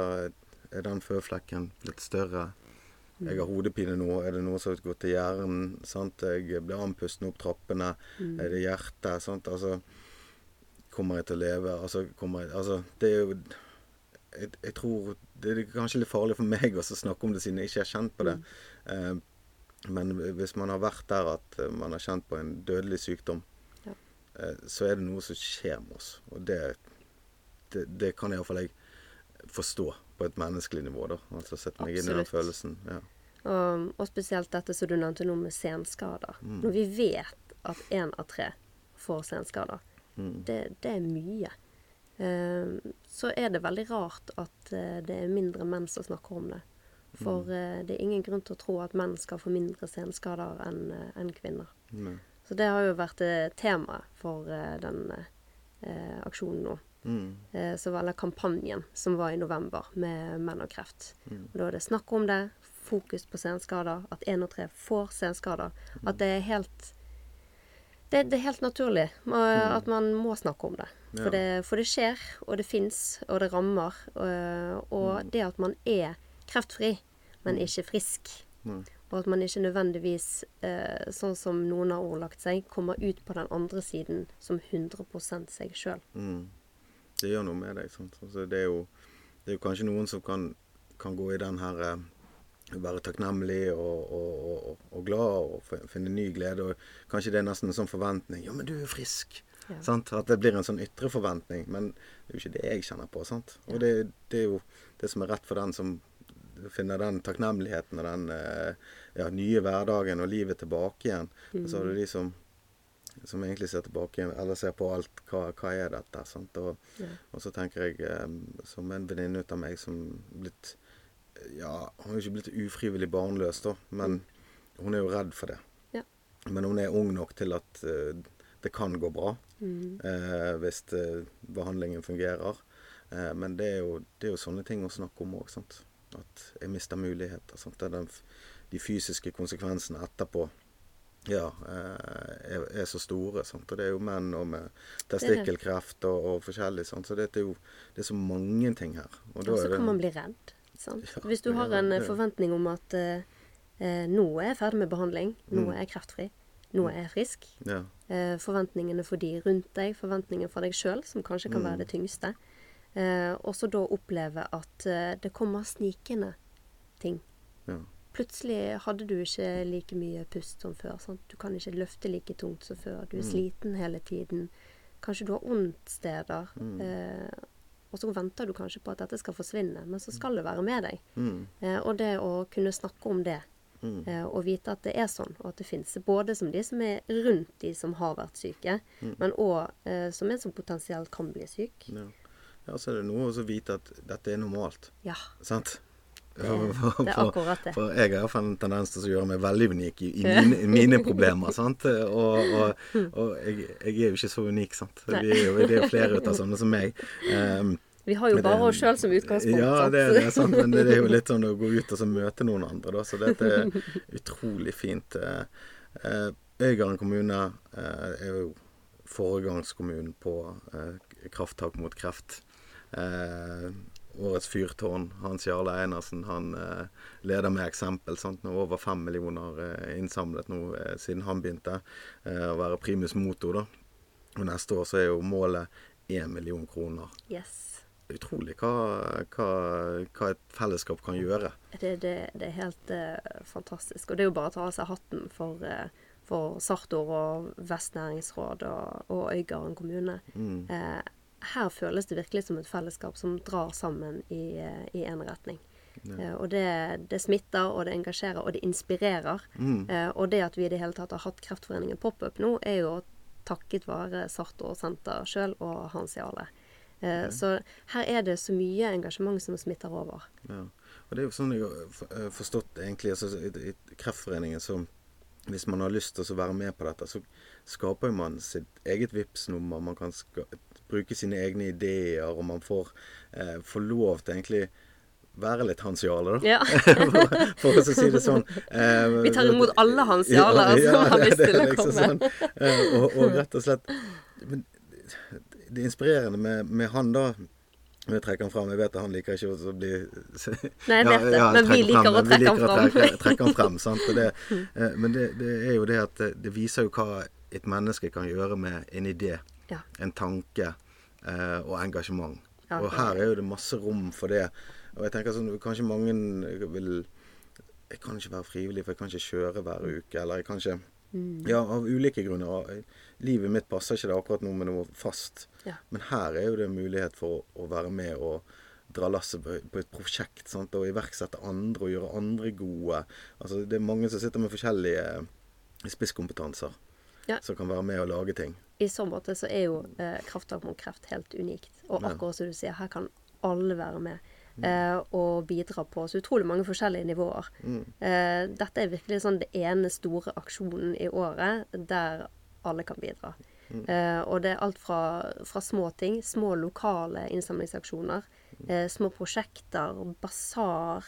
Er den føflekken blitt større? Jeg har hodepine nå. Er det noe som gått til hjernen? Sant? Jeg blir andpusten opp trappene. Er det hjertet? Sant? Altså Kommer jeg til å leve? Altså, kommer jeg, altså det er jo jeg, jeg tror Det er kanskje litt farlig for meg å snakke om det, siden jeg ikke har kjent på det. Eh, men hvis man har vært der at eh, man har kjent på en dødelig sykdom, Ja. eh, så er det noe som skjer med oss. Og det, det, det kan iallfall jeg forstå på et menneskelig nivå. da. Altså sette meg inn i den følelsen. Ja. Og, og spesielt dette som du nevnte nå med senskader. Når vi vet at én av tre får senskader, det, det er mye. Eh, så er det veldig rart at eh, det er mindre menn som snakker om det. For eh, det er ingen grunn til å tro at menn skal få mindre senskader enn en kvinner. Nei. Så det har jo vært temaet tema for den eh, aksjonen nå. Mm. Eh, så var det kampanjen som var i november med Menn og kreft. Mm. Og da er det snakk om det, fokus på senskader, at én og tre får senskader. At det er helt det, det er helt naturlig eh, at man må snakke om det. For, Mm. Det. for det skjer, og det fins, og det rammer. Og, og Mm. det at man er kreftfri, men ikke frisk. Og at man ikke nødvendigvis, eh, sånn som noen har ordlagt seg, kommer ut på den andre siden som 100 seg sjøl. Mm. Det gjør noe med deg. Sant? Altså, det, er jo, det er jo kanskje noen som kan, kan gå i den her eh, Være takknemlig og, og, og, og glad og finne ny glede. Og kanskje det er nesten en sånn forventning. 'Ja, men du er frisk.' Ja. Sant? At det blir en sånn ytre forventning. Men det er jo ikke det jeg kjenner på. Sant? Og det, det er jo det som er rett for den som finner den takknemligheten og den eh, ja, nye hverdagen og livet tilbake igjen. Og så har du de som som egentlig ser tilbake igjen, eller ser på alt. Hva, hva er dette? Sant? Og, Ja. og så tenker jeg, eh, som en venninne ut av meg som blitt Ja, hun har jo ikke blitt ufrivillig barnløs, da, men hun er jo redd for det. Ja. Men hun er ung nok til at uh, det kan gå bra Mm. uh, hvis uh, behandlingen fungerer. Men det er, jo, det er jo sånne ting å snakke om òg. At jeg mister muligheter. Sant? Det er den, de fysiske konsekvensene etterpå ja, er, er så store. Sant? Og det er jo menn og med testikkelkreft og, og forskjellig. Sant? Så det er jo det er så mange ting her. Og Og er så kan man bli redd. Sant? Hvis du har en forventning om at eh, eh, nå er jeg ferdig med behandling, nå Mm. er jeg kreftfri, nå er jeg frisk. ja, Eh, forventningene for de rundt deg, forventningene for deg sjøl, som kanskje kan Mm. være det tyngste. Eh, og så da oppleve at eh, det kommer snikende ting. ja. plutselig hadde du ikke like mye pust som før. Sant? Du kan ikke løfte like tungt som før. Du er sliten hele tiden. Kanskje du har vondt steder. Eh, og så venter du kanskje på at dette skal forsvinne, men så skal det være med deg. Mm. Eh, og det å kunne snakke om det, Mm. eh, og vite at det er sånn, og at det finnes både som de som er rundt de som har vært syke, Mm. men òg eh, som en som potensielt kan bli syk. Ja. ja, så er det noe å vite at dette er normalt. Ja, Sant? Det, det er akkurat det. For jeg har iallfall en tendens til å gjøre meg veldig unik i, i mine, mine problemer. sant? Og, og, og jeg, jeg er jo ikke så unik, sant. Vi er jo, det er jo flere av sånne som meg. Um, Vi har jo bare oss sjøl som utgangspunkt. ja, det, det er sant, men det er jo litt sånn å gå ut og så møte noen andre, da. Så dette er utrolig fint. Eh, eh, Øygarden kommune eh, er jo foregangskommunen på krafttak mot kreft. Årets fyrtårn, Hans Jarle Einarsen, han eh, leder med eksempel. Sant? Nå er over fem millioner eh, innsamlet nå eh, siden han begynte eh, å være primus motor. da. Og neste år så er jo målet én million kroner Yes. utrolig hva, hva, hva et fellesskap kan gjøre. Det, det, det er helt eh, fantastisk. Og det er jo bare å ta av seg hatten for, eh, for Sartor og Vestnæringsråd og, og Øygarden kommune. Mm. Eh, her føles det virkelig som et fellesskap som drar sammen i en retning. Ja. og det, det smitter, og det engasjerer, og det inspirerer. Mm. Eh, og det at vi i det hele tatt har hatt Kreftforeningen pop-up nå, er jo takket være Sartor Senter sjøl og Hans Jarle. Okay. Så her er det så mye engasjement som smitter over. Ja. Og det er jo sånn jeg har eh, forstått egentlig altså, i, i Kreftforeningen så hvis man har lyst til å være med på dette, så skaper man sitt eget VIPS-nummer. Man kan bruke sine egne ideer, og man får, eh, får lov til egentlig være litt Hans Jarle, da. Ja. for, å si det sånn. Eh, Vi tar imot alle Hans ja, som har lyst til å liksom komme. Sånn. Eh, og, og rett og slett Men det inspirerende med, med han, da jeg trekker han fram. Jeg vet at han liker ikke å bli Nei, jeg vet det, men vi liker frem, å trekke han trekke Vi liker å fram. trekke- han frem. Sant? Det, eh, men det, det er jo det at det, det viser jo hva et menneske kan gjøre med en idé, Ja. en tanke eh, og engasjement. Ja, og her er jo det masse rom for det. Og jeg tenker sånn, kanskje mange vil Jeg kan ikke være frivillig, for jeg kan ikke kjøre hver uke. Eller jeg kan ikke Mm. Ja, av ulike grunner. Livet mitt passer ikke det akkurat nå med noe fast. Ja. Men her er jo det mulighet for å, være med og dra lasset på, på et prosjekt. Sant? Og iverksette andre og gjøre andre gode. Altså, det er mange som sitter med forskjellige spisskompetanser. Ja. Som kan være med og lage ting. I så måte så er jo eh, Krafttak mot kreft helt unikt. Og akkurat som du sier, her kan alle være med. Eh, og bidra på så utrolig mange forskjellige nivåer. Mm. Eh, dette er virkelig sånn det ene store aksjonen i året der alle kan bidra. Eh, og det er alt fra, fra små ting, små lokale innsamlingsaksjoner, eh, små prosjekter, basar,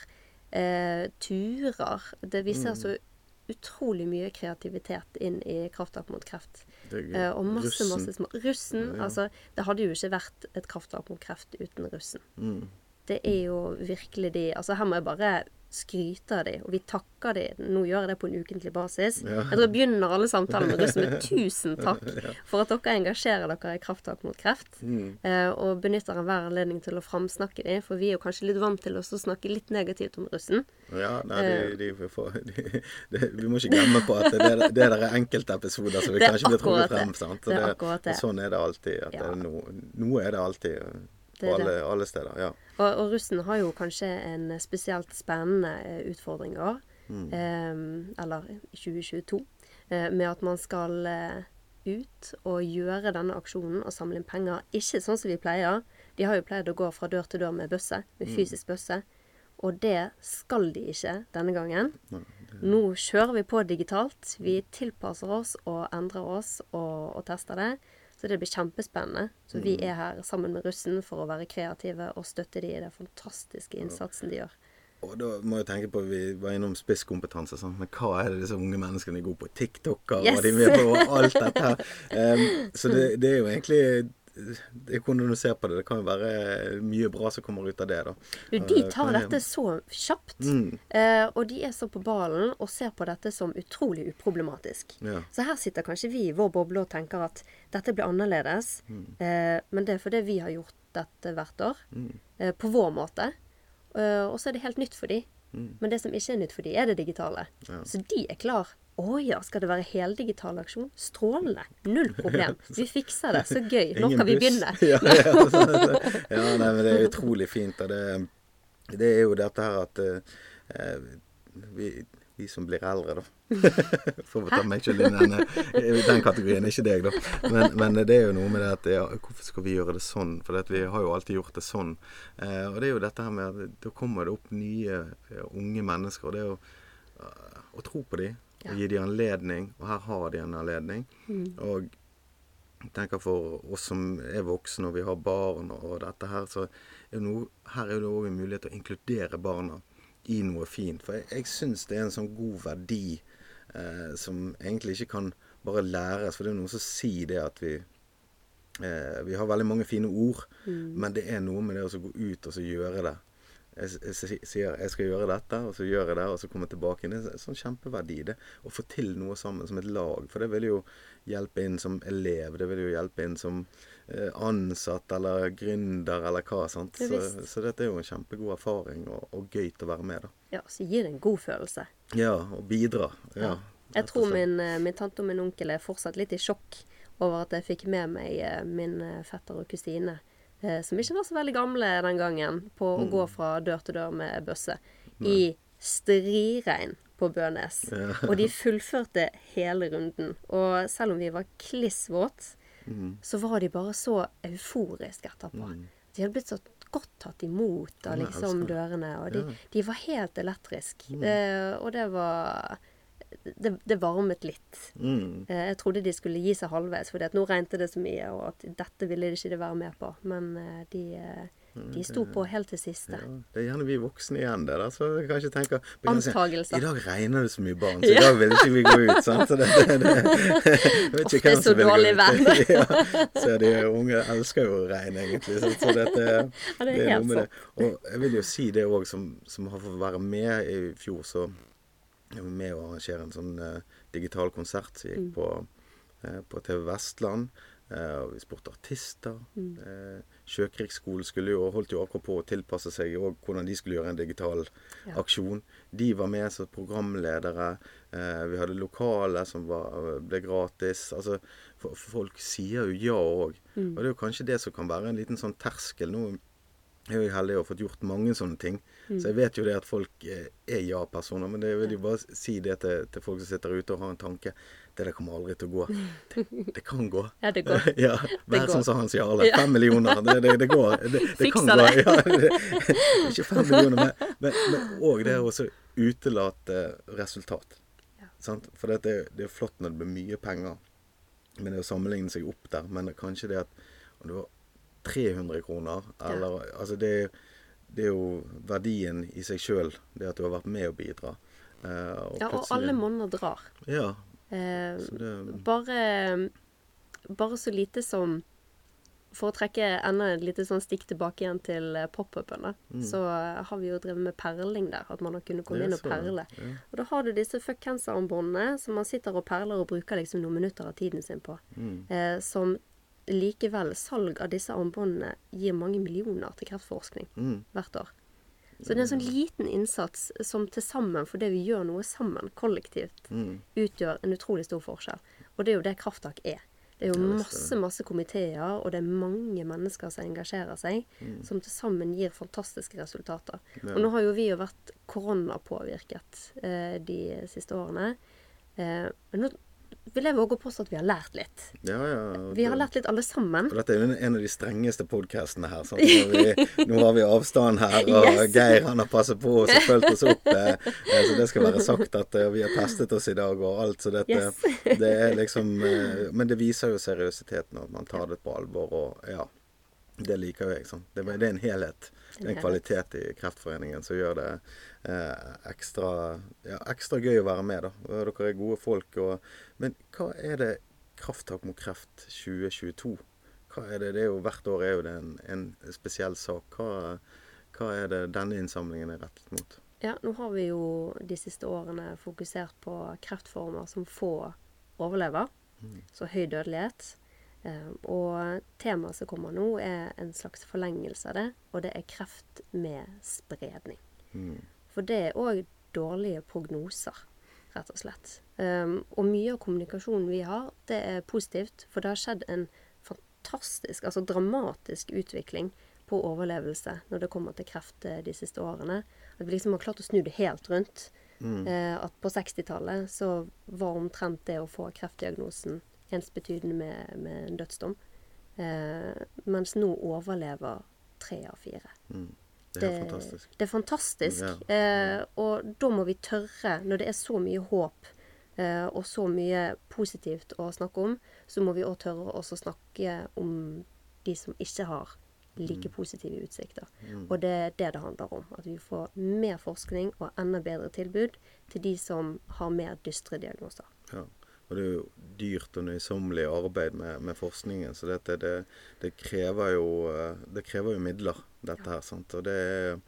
eh, turer. Det viser så utrolig mye kreativitet inn i Krafttak mot kreft. Er Eh, og masse, russen. masse små Russen, Ja. altså Det hadde jo ikke vært et kraftverk mot kreft uten russen. Mm. Det er jo virkelig de Altså, her må jeg bare skryte av de, og vi takker de. Nå gjør jeg det på en ukentlig basis. Ja. Jeg tror jeg begynner alle samtaler med russen med 'tusen takk' for at dere engasjerer dere i krafttak mot kreft. Mm. Eh, og benytter enhver anledning til å framsnakke de, for vi er jo kanskje litt vant til å snakke litt negativt om russen. Ja, nei, Eh. de, de, får, de, de, Vi må ikke glemme på at det, det der er enkeltepisoder som vi Det kanskje blir trukket frem. Sant? Så Det det. Sånn er det alltid. At Ja. det er noe, er det alltid Det på alle, alle steder. Ja. Og, og russen har jo kanskje en spesielt spennende eh, utfordring i år. Mm. Eh, eller i 2022. Eh, med at man skal eh, ut og gjøre denne aksjonen og samle inn penger. Ikke sånn som vi pleier. De har jo pleid å gå fra dør til dør med bøsse. Med fysisk bøsse. Og det skal de ikke denne gangen. Nå kjører vi på digitalt. Vi tilpasser oss og endrer oss og, og tester det. Så det blir kjempespennende. Så vi er her sammen med russen for å være kreative og støtte de i den fantastiske innsatsen de gjør. Og da må jeg tenke på, Vi var innom spisskompetanse. Sånn. Men hva er det disse unge menneskene er gode på? TikToker, Yes! og de er med på alt dette her. Um, så det, det er jo egentlig Hvordan du ser på det. Det kan jo være mye bra som kommer ut av det. da. De Eh, tar dette så kjapt. Mm. Eh, og de er så på ballen og ser på dette som utrolig uproblematisk. Ja. Så her sitter kanskje vi i vår boble og tenker at dette blir annerledes. Eh, men det er fordi vi har gjort dette hvert år. Eh, på vår måte. Eh, og så er det helt nytt for de. Men det som ikke er nytt for de, er det digitale. Ja. Så de er klar. Å ja, skal det være heldigital aksjon? Strålende. Null problem. Vi fikser det. Så gøy. Nå kan vi begynne. ja, ja, ja, nei, men det er utrolig fint. Det, det er jo dette her at uh, vi, vi som blir eldre, da Får ta meg selv inn i den, den kategorien, ikke deg, da. Men, men det er jo noe med det at ja, hvorfor skal vi gjøre det sånn? For vi har jo alltid gjort det sånn. Uh, og det er jo dette her med at da kommer det opp nye uh, unge mennesker. Og det er jo å tro på dem. Og gi dem anledning. Og her har de en anledning. Og jeg tenker for oss som er voksne og vi har barn og dette her, så er noe, her er det òg en mulighet til å inkludere barna i noe fint. For jeg, jeg syns det er en sånn god verdi eh, som egentlig ikke kan bare læres. For det er noen som sier det at vi eh, Vi har veldig mange fine ord, men det er noe med det å gå ut og så gjøre det. Jeg, sier jeg skal gjøre dette, og så gjør jeg det, og så kommer jeg tilbake. Det er en sånn kjempeverdi, det. Å få til noe sammen som et lag. For det vil jo hjelpe inn som elev. Det vil jo hjelpe inn som eh, ansatt eller gründer eller hva. sant? Det Så, så dette er jo en kjempegod erfaring, og, og gøy til å være med, da. Ja, så gir det en god følelse. Ja, og bidra. Ja. Jeg tror min, eh, min tante og min onkel er fortsatt litt i sjokk over at jeg fikk med meg eh, min fetter og kusine, som ikke var så veldig gamle den gangen, på å Mm. gå fra dør til dør med bøsse i striregn på Bønes. Ja. Og de fullførte hele runden. Og selv om vi var kliss våt, Mm. så var de bare så euforiske etterpå. De hadde blitt så godt tatt imot av liksom dørene, og de, Ja. de var helt elektriske. Mm. Eh, og det var det, det varmet litt. Mm. Eh, jeg trodde de skulle gi seg halvveis, for nå regnet det så mye, og at dette ville de ikke være med på. Men eh, de, eh, de sto på helt til siste. Ja, det er gjerne vi voksne igjen, det. da, Så jeg kan ikke tenke Antagelser. I dag regner det så mye barn, så i dag vil ikke vi gå ut. sant? Så det, det, det, jeg vet ikke det er hvem så som vil gå ut. ja, så de unge elsker jo regn, egentlig. Så dette, Ja, det er helt noe med det. Og jeg vil jo si det òg, som, som har fått være med i fjor, så jeg var med å arrangere en sånn eh, digital konsert som Mm. gikk på, eh, på TV Vestland. Eh, og vi spurte artister. Mm. Sjøkrigsskolen skulle jo, holdt jo akkurat på å tilpasse seg og hvordan de skulle gjøre en digital Ja. aksjon. De var med som programledere. Vi hadde lokale som var, ble gratis. Altså, folk sier jo ja òg. Mm. Og det er jo kanskje det som kan være en liten sånn terskel. Nå er jeg jo heldig og har fått gjort mange sånne ting. Så jeg vet jo det at folk eh, er ja-personer. Men det vil jo bare si det til, til folk som sitter ute og har en tanke. Det der kommer aldri til å gå. Det, det kan gå. Ja, det går. ja, Vær sånn som Hans Jarle. Ja. Fem millioner. Det, det, det går. Det, kan gå. Ja, det, ikke fem millioner, men- òg det å utelate resultat. Ja. Sant? For det, er- det er flott når det blir mye penger, men det å sammenligne seg opp der. Men kanskje det at og det var 300 kroner, eller Altså det, det er jo verdien i seg sjøl, det at du har vært med å bidra. Eh, og Ja, og alle monner drar. Ja. Eh, det bare, bare så lite som For å trekke enda et lite sånn stikk tilbake igjen til eh, pop-upene, så eh, har vi jo drevet med perling der. At man har kunnet komme inn og perle. Ja. Og da har du disse fuck cancer-armbåndene som man sitter og perler og bruker liksom noen minutter av tiden sin på. Mm. Eh, som likevel, salg av disse armbåndene gir mange millioner til kreftforskning Mm. hvert år. Så det er en sånn liten innsats som til sammen, fordi vi gjør noe sammen, kollektivt, Mm. utgjør en utrolig stor forskjell. Og det er jo det Krafttak er. Det er jo masse, masse komiteer, og det er mange mennesker som engasjerer seg, som til sammen gir fantastiske resultater. Mm. Ja. Og nå har jo vi jo vært koronapåvirket eh, de siste årene. Eh, men nå vil jeg våge å påstå at vi har lært litt. Ja, ja. Vi har lært litt alle sammen. Og dette er jo en av de strengeste podkastene her. Sånn. Nå, har vi, nå har vi avstand her, og Yes. Geir han har passet på oss og fulgt oss opp. Eh, eh, så det skal være sagt at eh, vi har testet oss i dag og alt. Så dette Yes. det er liksom eh, Men det viser jo seriøsiteten, og man tar det på alvor. Og ja, det liker jeg. Sånn. Det, det er en helhet. Det er en kvalitet i Kreftforeningen som gjør det eh, ekstra, ja, ekstra gøy å være med. da. Dere er gode folk. Og, men hva er det Krafttak mot kreft 2022? Hva er det? det er jo, hvert år er jo det en, en spesiell sak. Hva, hva er det denne innsamlingen er rettet mot? Ja, nå har vi jo de siste årene fokusert på kreftformer som få overlever. Så høy dødelighet. Eh, og temaet som kommer nå, er en slags forlengelse av det, og det er kreft med spredning. Mm. For det er òg dårlige prognoser, rett og slett. Um, og mye av kommunikasjonen vi har, det er positivt, for det har skjedd en fantastisk, altså dramatisk utvikling på overlevelse når det kommer til kreft eh, de siste årene. At vi liksom har klart å snu det helt rundt. Mm. Eh, at på 60-tallet så var omtrent det å få kreftdiagnosen ensbetydende med, med en dødsdom. Eh, mens nå overlever tre av fire. Mm. Det er det, fantastisk. Det er fantastisk. Ja. Eh, og da må vi tørre, når det er så mye håp eh, og så mye positivt å snakke om, så må vi òg tørre å snakke om de som ikke har like Mm. positive utsikter. Og det er det det handler om. At vi får mer forskning og enda bedre tilbud til de som har mer dystre diagnoser. Ja. Og det er jo dyrt og nøysommelig arbeid med, med forskningen, så dette, det, det, krever jo, eh, det krever jo midler, dette her. sant? Og det er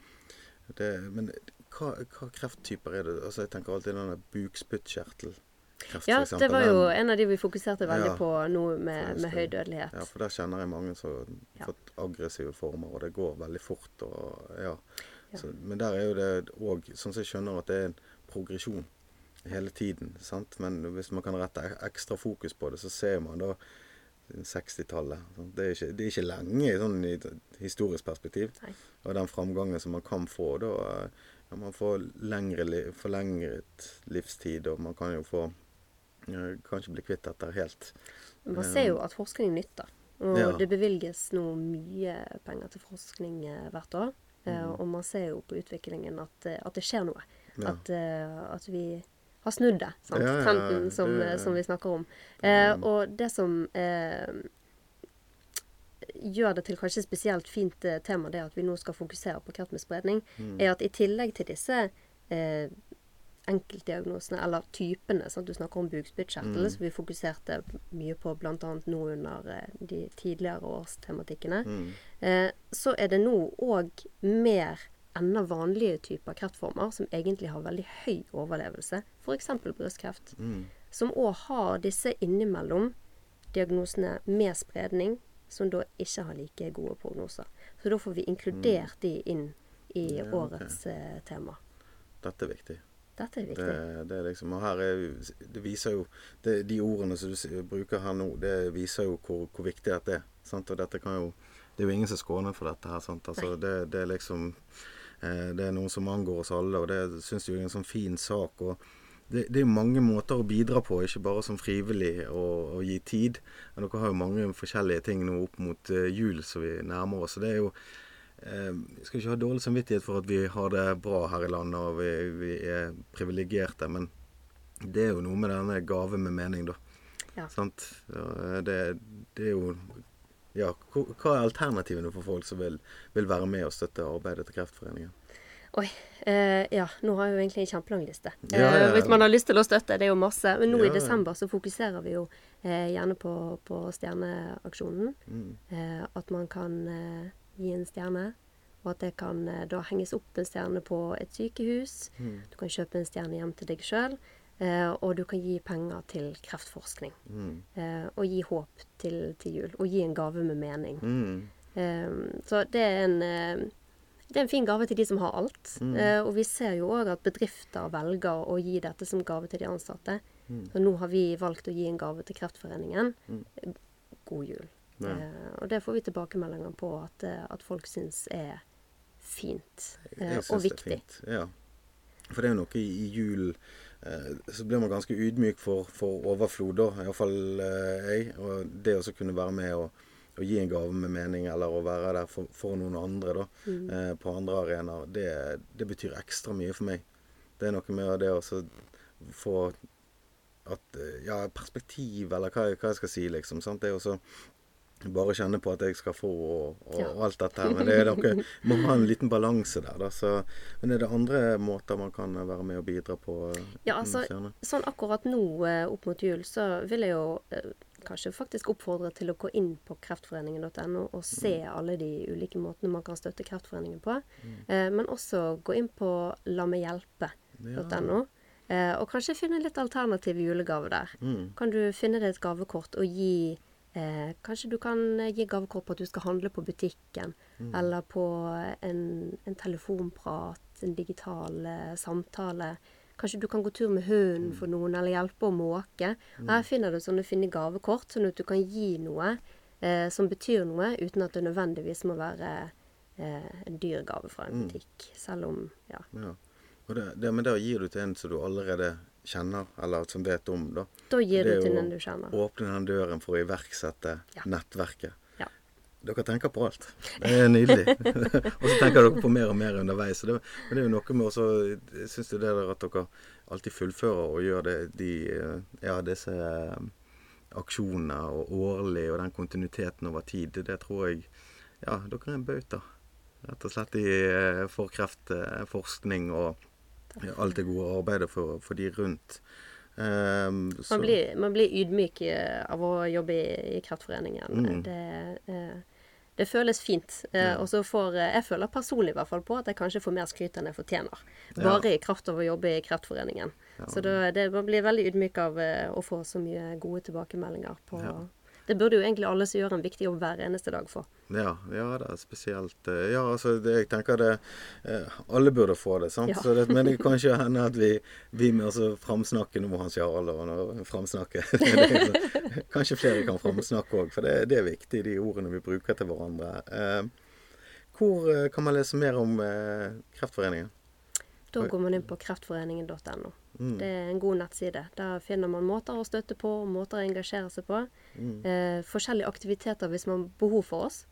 Men hva, hva krefttyper er det? Altså Jeg tenker alltid den der bukspyttkjertelkreft, Ja, det var jo en av de vi fokuserte veldig Ja. på nå med, med høy dødelighet. Ja, for der kjenner jeg mange som har Ja. fått aggressive former, og det går veldig fort. Og, ja. Ja. Så, men der er jo det òg, sånn som jeg skjønner, at det er en progresjon hele tiden. sant? Men hvis man kan rette ekstra fokus på det, så ser man da 60-tallet. Det, det er ikke lenge i sånn i historisk perspektiv. Nei. Og den framgangen som man kan få da eh, ja, Man får lengre, forlengret livstid, og man kan jo få eh, Kanskje bli kvitt dette helt. Man ser jo at forskning nytter. Og Ja. det bevilges nå mye penger til forskning eh, hvert år. Eh, Mm. og man ser jo på utviklingen at, eh, at det skjer noe. At, eh, at vi har snudd det. Sant? Ja, ja, ja, Trenden som, det- som vi snakker om. Eh, og det som eh, gjør det til kanskje spesielt fint eh, tema, det at vi nå skal fokusere på kreft med spredning, Mm. er at i tillegg til disse eh, enkeltdiagnosene, eller typene sant? Du snakker om bukspyttkjertel, Mm. som vi fokuserte mye på bl.a. nå under eh, de tidligere årstematikkene. Mm. Eh, så er det nå òg mer enda vanlige typer kreftformer som egentlig har veldig høy overlevelse, f.eks. brystkreft, Mm. som òg har disse innimellom diagnosene med spredning, som da ikke har like gode prognoser. Så da får vi inkludert de inn i Ja, årets okay. tema. Dette er viktig. Dette er viktig. Det, det er liksom, og her er, det viser jo det, De ordene som du bruker her nå, det viser jo hvor, hvor viktig dette er. Sant? Og dette kan jo Det er jo ingen som skåner for dette her. Sant? Altså, det, det er liksom eh, Det er noe som angår oss alle, og det syns jeg er en sånn fin sak. og det, det er mange måter å bidra på, ikke bare som frivillig og, og gi tid. Men dere har jo mange forskjellige ting nå opp mot eh, jul som vi nærmer oss. Så det er jo eh, skal ikke ha dårlig samvittighet for at vi har det bra her i landet og vi, vi er privilegerte, men det er jo noe med denne gave med mening, da. Ja. Sant? Ja, Det, det er jo Ja, hva er alternativene for folk som vil, vil være med og støtte arbeidet til Kreftforeningen? Oi. Eh, ja, nå har jeg jo egentlig en kjempelang liste. Ja, ja, ja. Eh, hvis man har lyst til å støtte, det er jo masse. Men nå Ja, i desember så fokuserer vi jo eh, gjerne på, på stjerneaksjonen. Mm. Eh, at man kan eh, gi en stjerne. Og at det kan eh, da henges opp en stjerne på et sykehus. Mm. Du kan kjøpe en stjerne hjem til deg sjøl. Eh, og du kan gi penger til kreftforskning. Mm. Eh, og gi håp til, til jul. Og gi en gave med mening. Mm. Eh, så det er en eh, det er en fin gave til de som har alt. Mm. Eh, og vi ser jo òg at bedrifter velger å gi dette som gave til de ansatte. Mm. Så nå har vi valgt å gi en gave til Kreftforeningen. Mm. God jul. Ja. Eh, og det får vi tilbakemeldinger på at, at folk syns er fint og viktig. det er fint. Ja. For det er jo noe i, i julen Så blir man ganske ydmyk for, for overflod, da. Iallfall eh, jeg. Og det å kunne være med og, og gi en gave med mening, eller å være der for, for noen andre da, Mm. eh, på andre arenaer, det, det betyr ekstra mye for meg. Det er noe med det å få at eh, Ja, perspektiv, eller hva, hva jeg skal si, liksom. Sant? Det er å bare kjenne på at jeg skal få og, og, og alt dette her. Men det er noe, må ha en liten balanse der. Da. Så, men er det andre måter man kan være med og bidra på? eh, Ja, altså. Sånn akkurat nå eh, opp mot jul, så vil jeg jo eh, kanskje faktisk oppfordre til å gå inn på kreftforeningen.no og se Mm. alle de ulike måtene man kan støtte Kreftforeningen på. Eh, men også gå inn på lammehjelpe.no. Eh, og kanskje finne litt alternativ julegave der. Mm. Kan du finne deg et gavekort og gi eh, Kanskje du kan eh, gi gavekort på at du skal handle på butikken, Mm. eller på en, en telefonprat en digital eh, samtale. Kanskje du kan gå tur med hunden for noen, eller hjelpe å måke. Mm. Her finner du sånne fine gavekort, sånn at du kan gi noe eh, som betyr noe, uten at det nødvendigvis må være eh, en dyr gave fra en butikk. Selv om Ja. Ja. Det, det, men da gir du til en som du allerede kjenner, eller som vet om, da. Da gir du til den du kjenner. Åpne den døren for å iverksette Ja. nettverket. Ja. Dere tenker på alt. Det er nydelig. og så tenker dere på mer og mer underveis. Det, men det er jo noe med også Jeg syns det der at dere alltid fullfører og gjør det, de, eh, ja, disse eh, aksjonene og årlig, og den kontinuiteten over tid. Det, det tror jeg Ja, dere er en bauta. Rett og slett i, eh, for kreftforskning og ja, alt det gode arbeidet for, for de rundt. Um, så- Man blir, man blir ydmyk av å jobbe i, i Kreftforeningen. Mm. Det, uh, det føles fint. Uh, Og så får eh, Jeg føler personlig i hvert fall på at jeg kanskje får mer skryt enn jeg fortjener. Bare i kraft av å jobbe i Kreftforeningen. Så da, det, man blir veldig ydmyk av uh, å få så mye gode tilbakemeldinger på Det burde jo egentlig alle som gjør en viktig jobb hver eneste dag få. Ja, ja det er spesielt eh, Ja, altså, det, jeg tenker det eh, Alle burde få det, sant? Ja. Så det, men det kan ikke hende at vi, vi med oss framsnakke Nå Hans Jarl og framsnakke Kanskje flere kan framsnakke òg, for det, det er viktig, de ordene vi bruker til hverandre. Eh, hvor kan man lese mer om Kreftforeningen? Da går man inn på kreftforeningen.no. Mm. Det er en god nettside. Der finner man måter å støtte på, måter å engasjere seg på. Mm. Eh, forskjellige aktiviteter hvis man har behov for oss.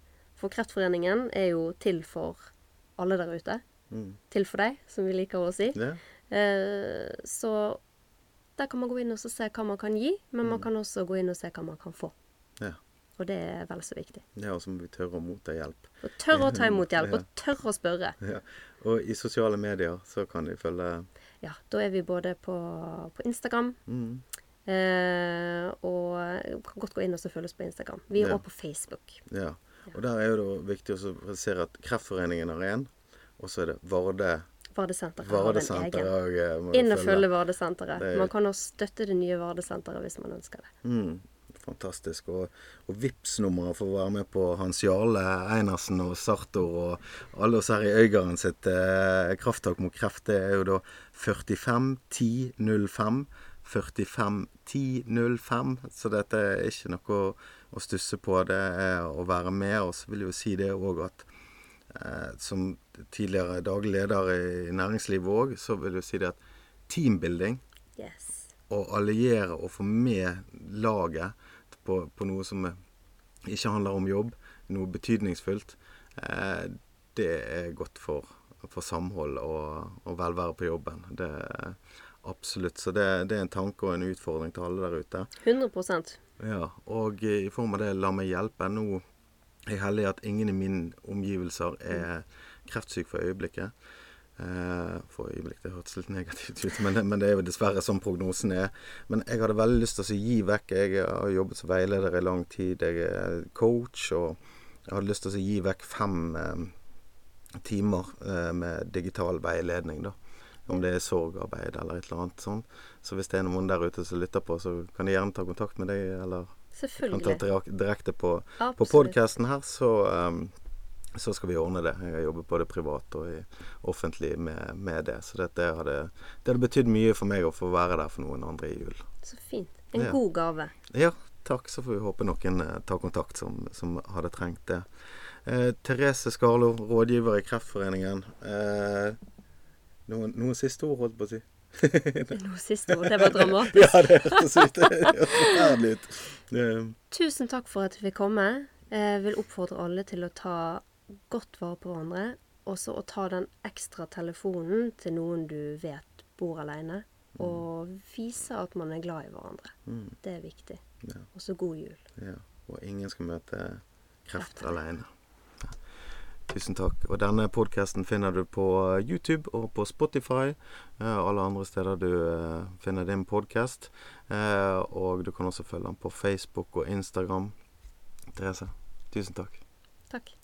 For Kreftforeningen er jo til for alle der ute. Mm. Til for deg, som vi liker å si. Yeah. Eh, så der kan man gå inn og se hva man kan gi, men man kan også gå inn og se hva man kan få. Yeah. Og det er vel så viktig. ja, og så må vi tørre å motta hjelp. Og tørre å ta imot hjelp, Ja. og tørre å spørre. Ja. Og i sosiale medier så kan de følge Ja, da er vi både på, på Instagram mm. eh, og kan godt gå inn og følge oss på Instagram. Vi er Ja. også på Facebook. Ja. Og der er det viktig å presisere at Kreftforeningen har én, og så er det Varde Vardesenteret har en egen. eh, Inn og følge. Vardesenteret. Er- Man kan også støtte det nye Vardesenteret hvis man ønsker det. Mm, fantastisk. Og, og Vipps-nummeret for å være med på Hans Jarle Einarsen og Sartor og alle oss her i Øygarden sitt eh, krafttak mot kreft, det er jo da 45 10 05. 45 10 05. Så dette er ikke noe å, stusse på. Det er å være med. Og så vil jeg jo si det òg at eh, som tidligere daglig leder i næringslivet òg, så vil jeg si det at teambuilding Yes. å alliere og få med laget på, på noe som eh, ikke handler om jobb, noe betydningsfullt, eh, det er godt for, for samhold og, og velvære på jobben. Det er Absolutt. Så det, det er en tanke og en utfordring til alle der ute. 100 Ja, og i form av det la meg hjelpe. Nå er jeg heldig at ingen i mine omgivelser er kreftsyk for øyeblikket. Eh, for øyeblikk, det hørtes litt negativt ut, men, det- men det er jo dessverre sånn prognosen er. Men jeg hadde veldig lyst til å gi vekk Jeg har jobbet som veileder i lang tid. Jeg er coach, og jeg hadde lyst til å gi vekk fem eh, timer eh, med digital veiledning, da. Om det er sorgarbeid eller et eller annet sånt. Så hvis det er noen der ute som lytter på, så kan de gjerne ta kontakt med deg, eller kan ta direkte på, på podkasten her, så, um, så skal vi ordne det. Jeg har jobbet både privat og i offentlig med, med det. Så hadde, det hadde betydd mye for meg å få være der for noen andre i jul. Så fint. En Ja. god gave. Ja, takk. Så får vi håpe noen eh, tar kontakt som, som hadde trengt det. Eh, Therese Skarlo, rådgiver i Kreftforeningen. Eh, noen, noen siste ord, holdt på å si? Noe siste ord. Det var dramatisk. ja, det hørtes ut forferdelig ut. Eh, Tusen takk for at vi fikk komme. Jeg vil oppfordre alle til å ta godt vare på hverandre. Og så å ta den ekstra telefonen til noen du vet bor alene. Og vise at man er glad i hverandre. mm, Det er viktig. ja. Og så god jul. Ja, og ingen skal møte kreft alene. Tusen takk. Og denne podkasten finner du på YouTube og på Spotify. Og alle andre steder du eh, finner din podkast. Eh, og du kan også følge den på Facebook og Instagram. Therese, tusen takk. Takk.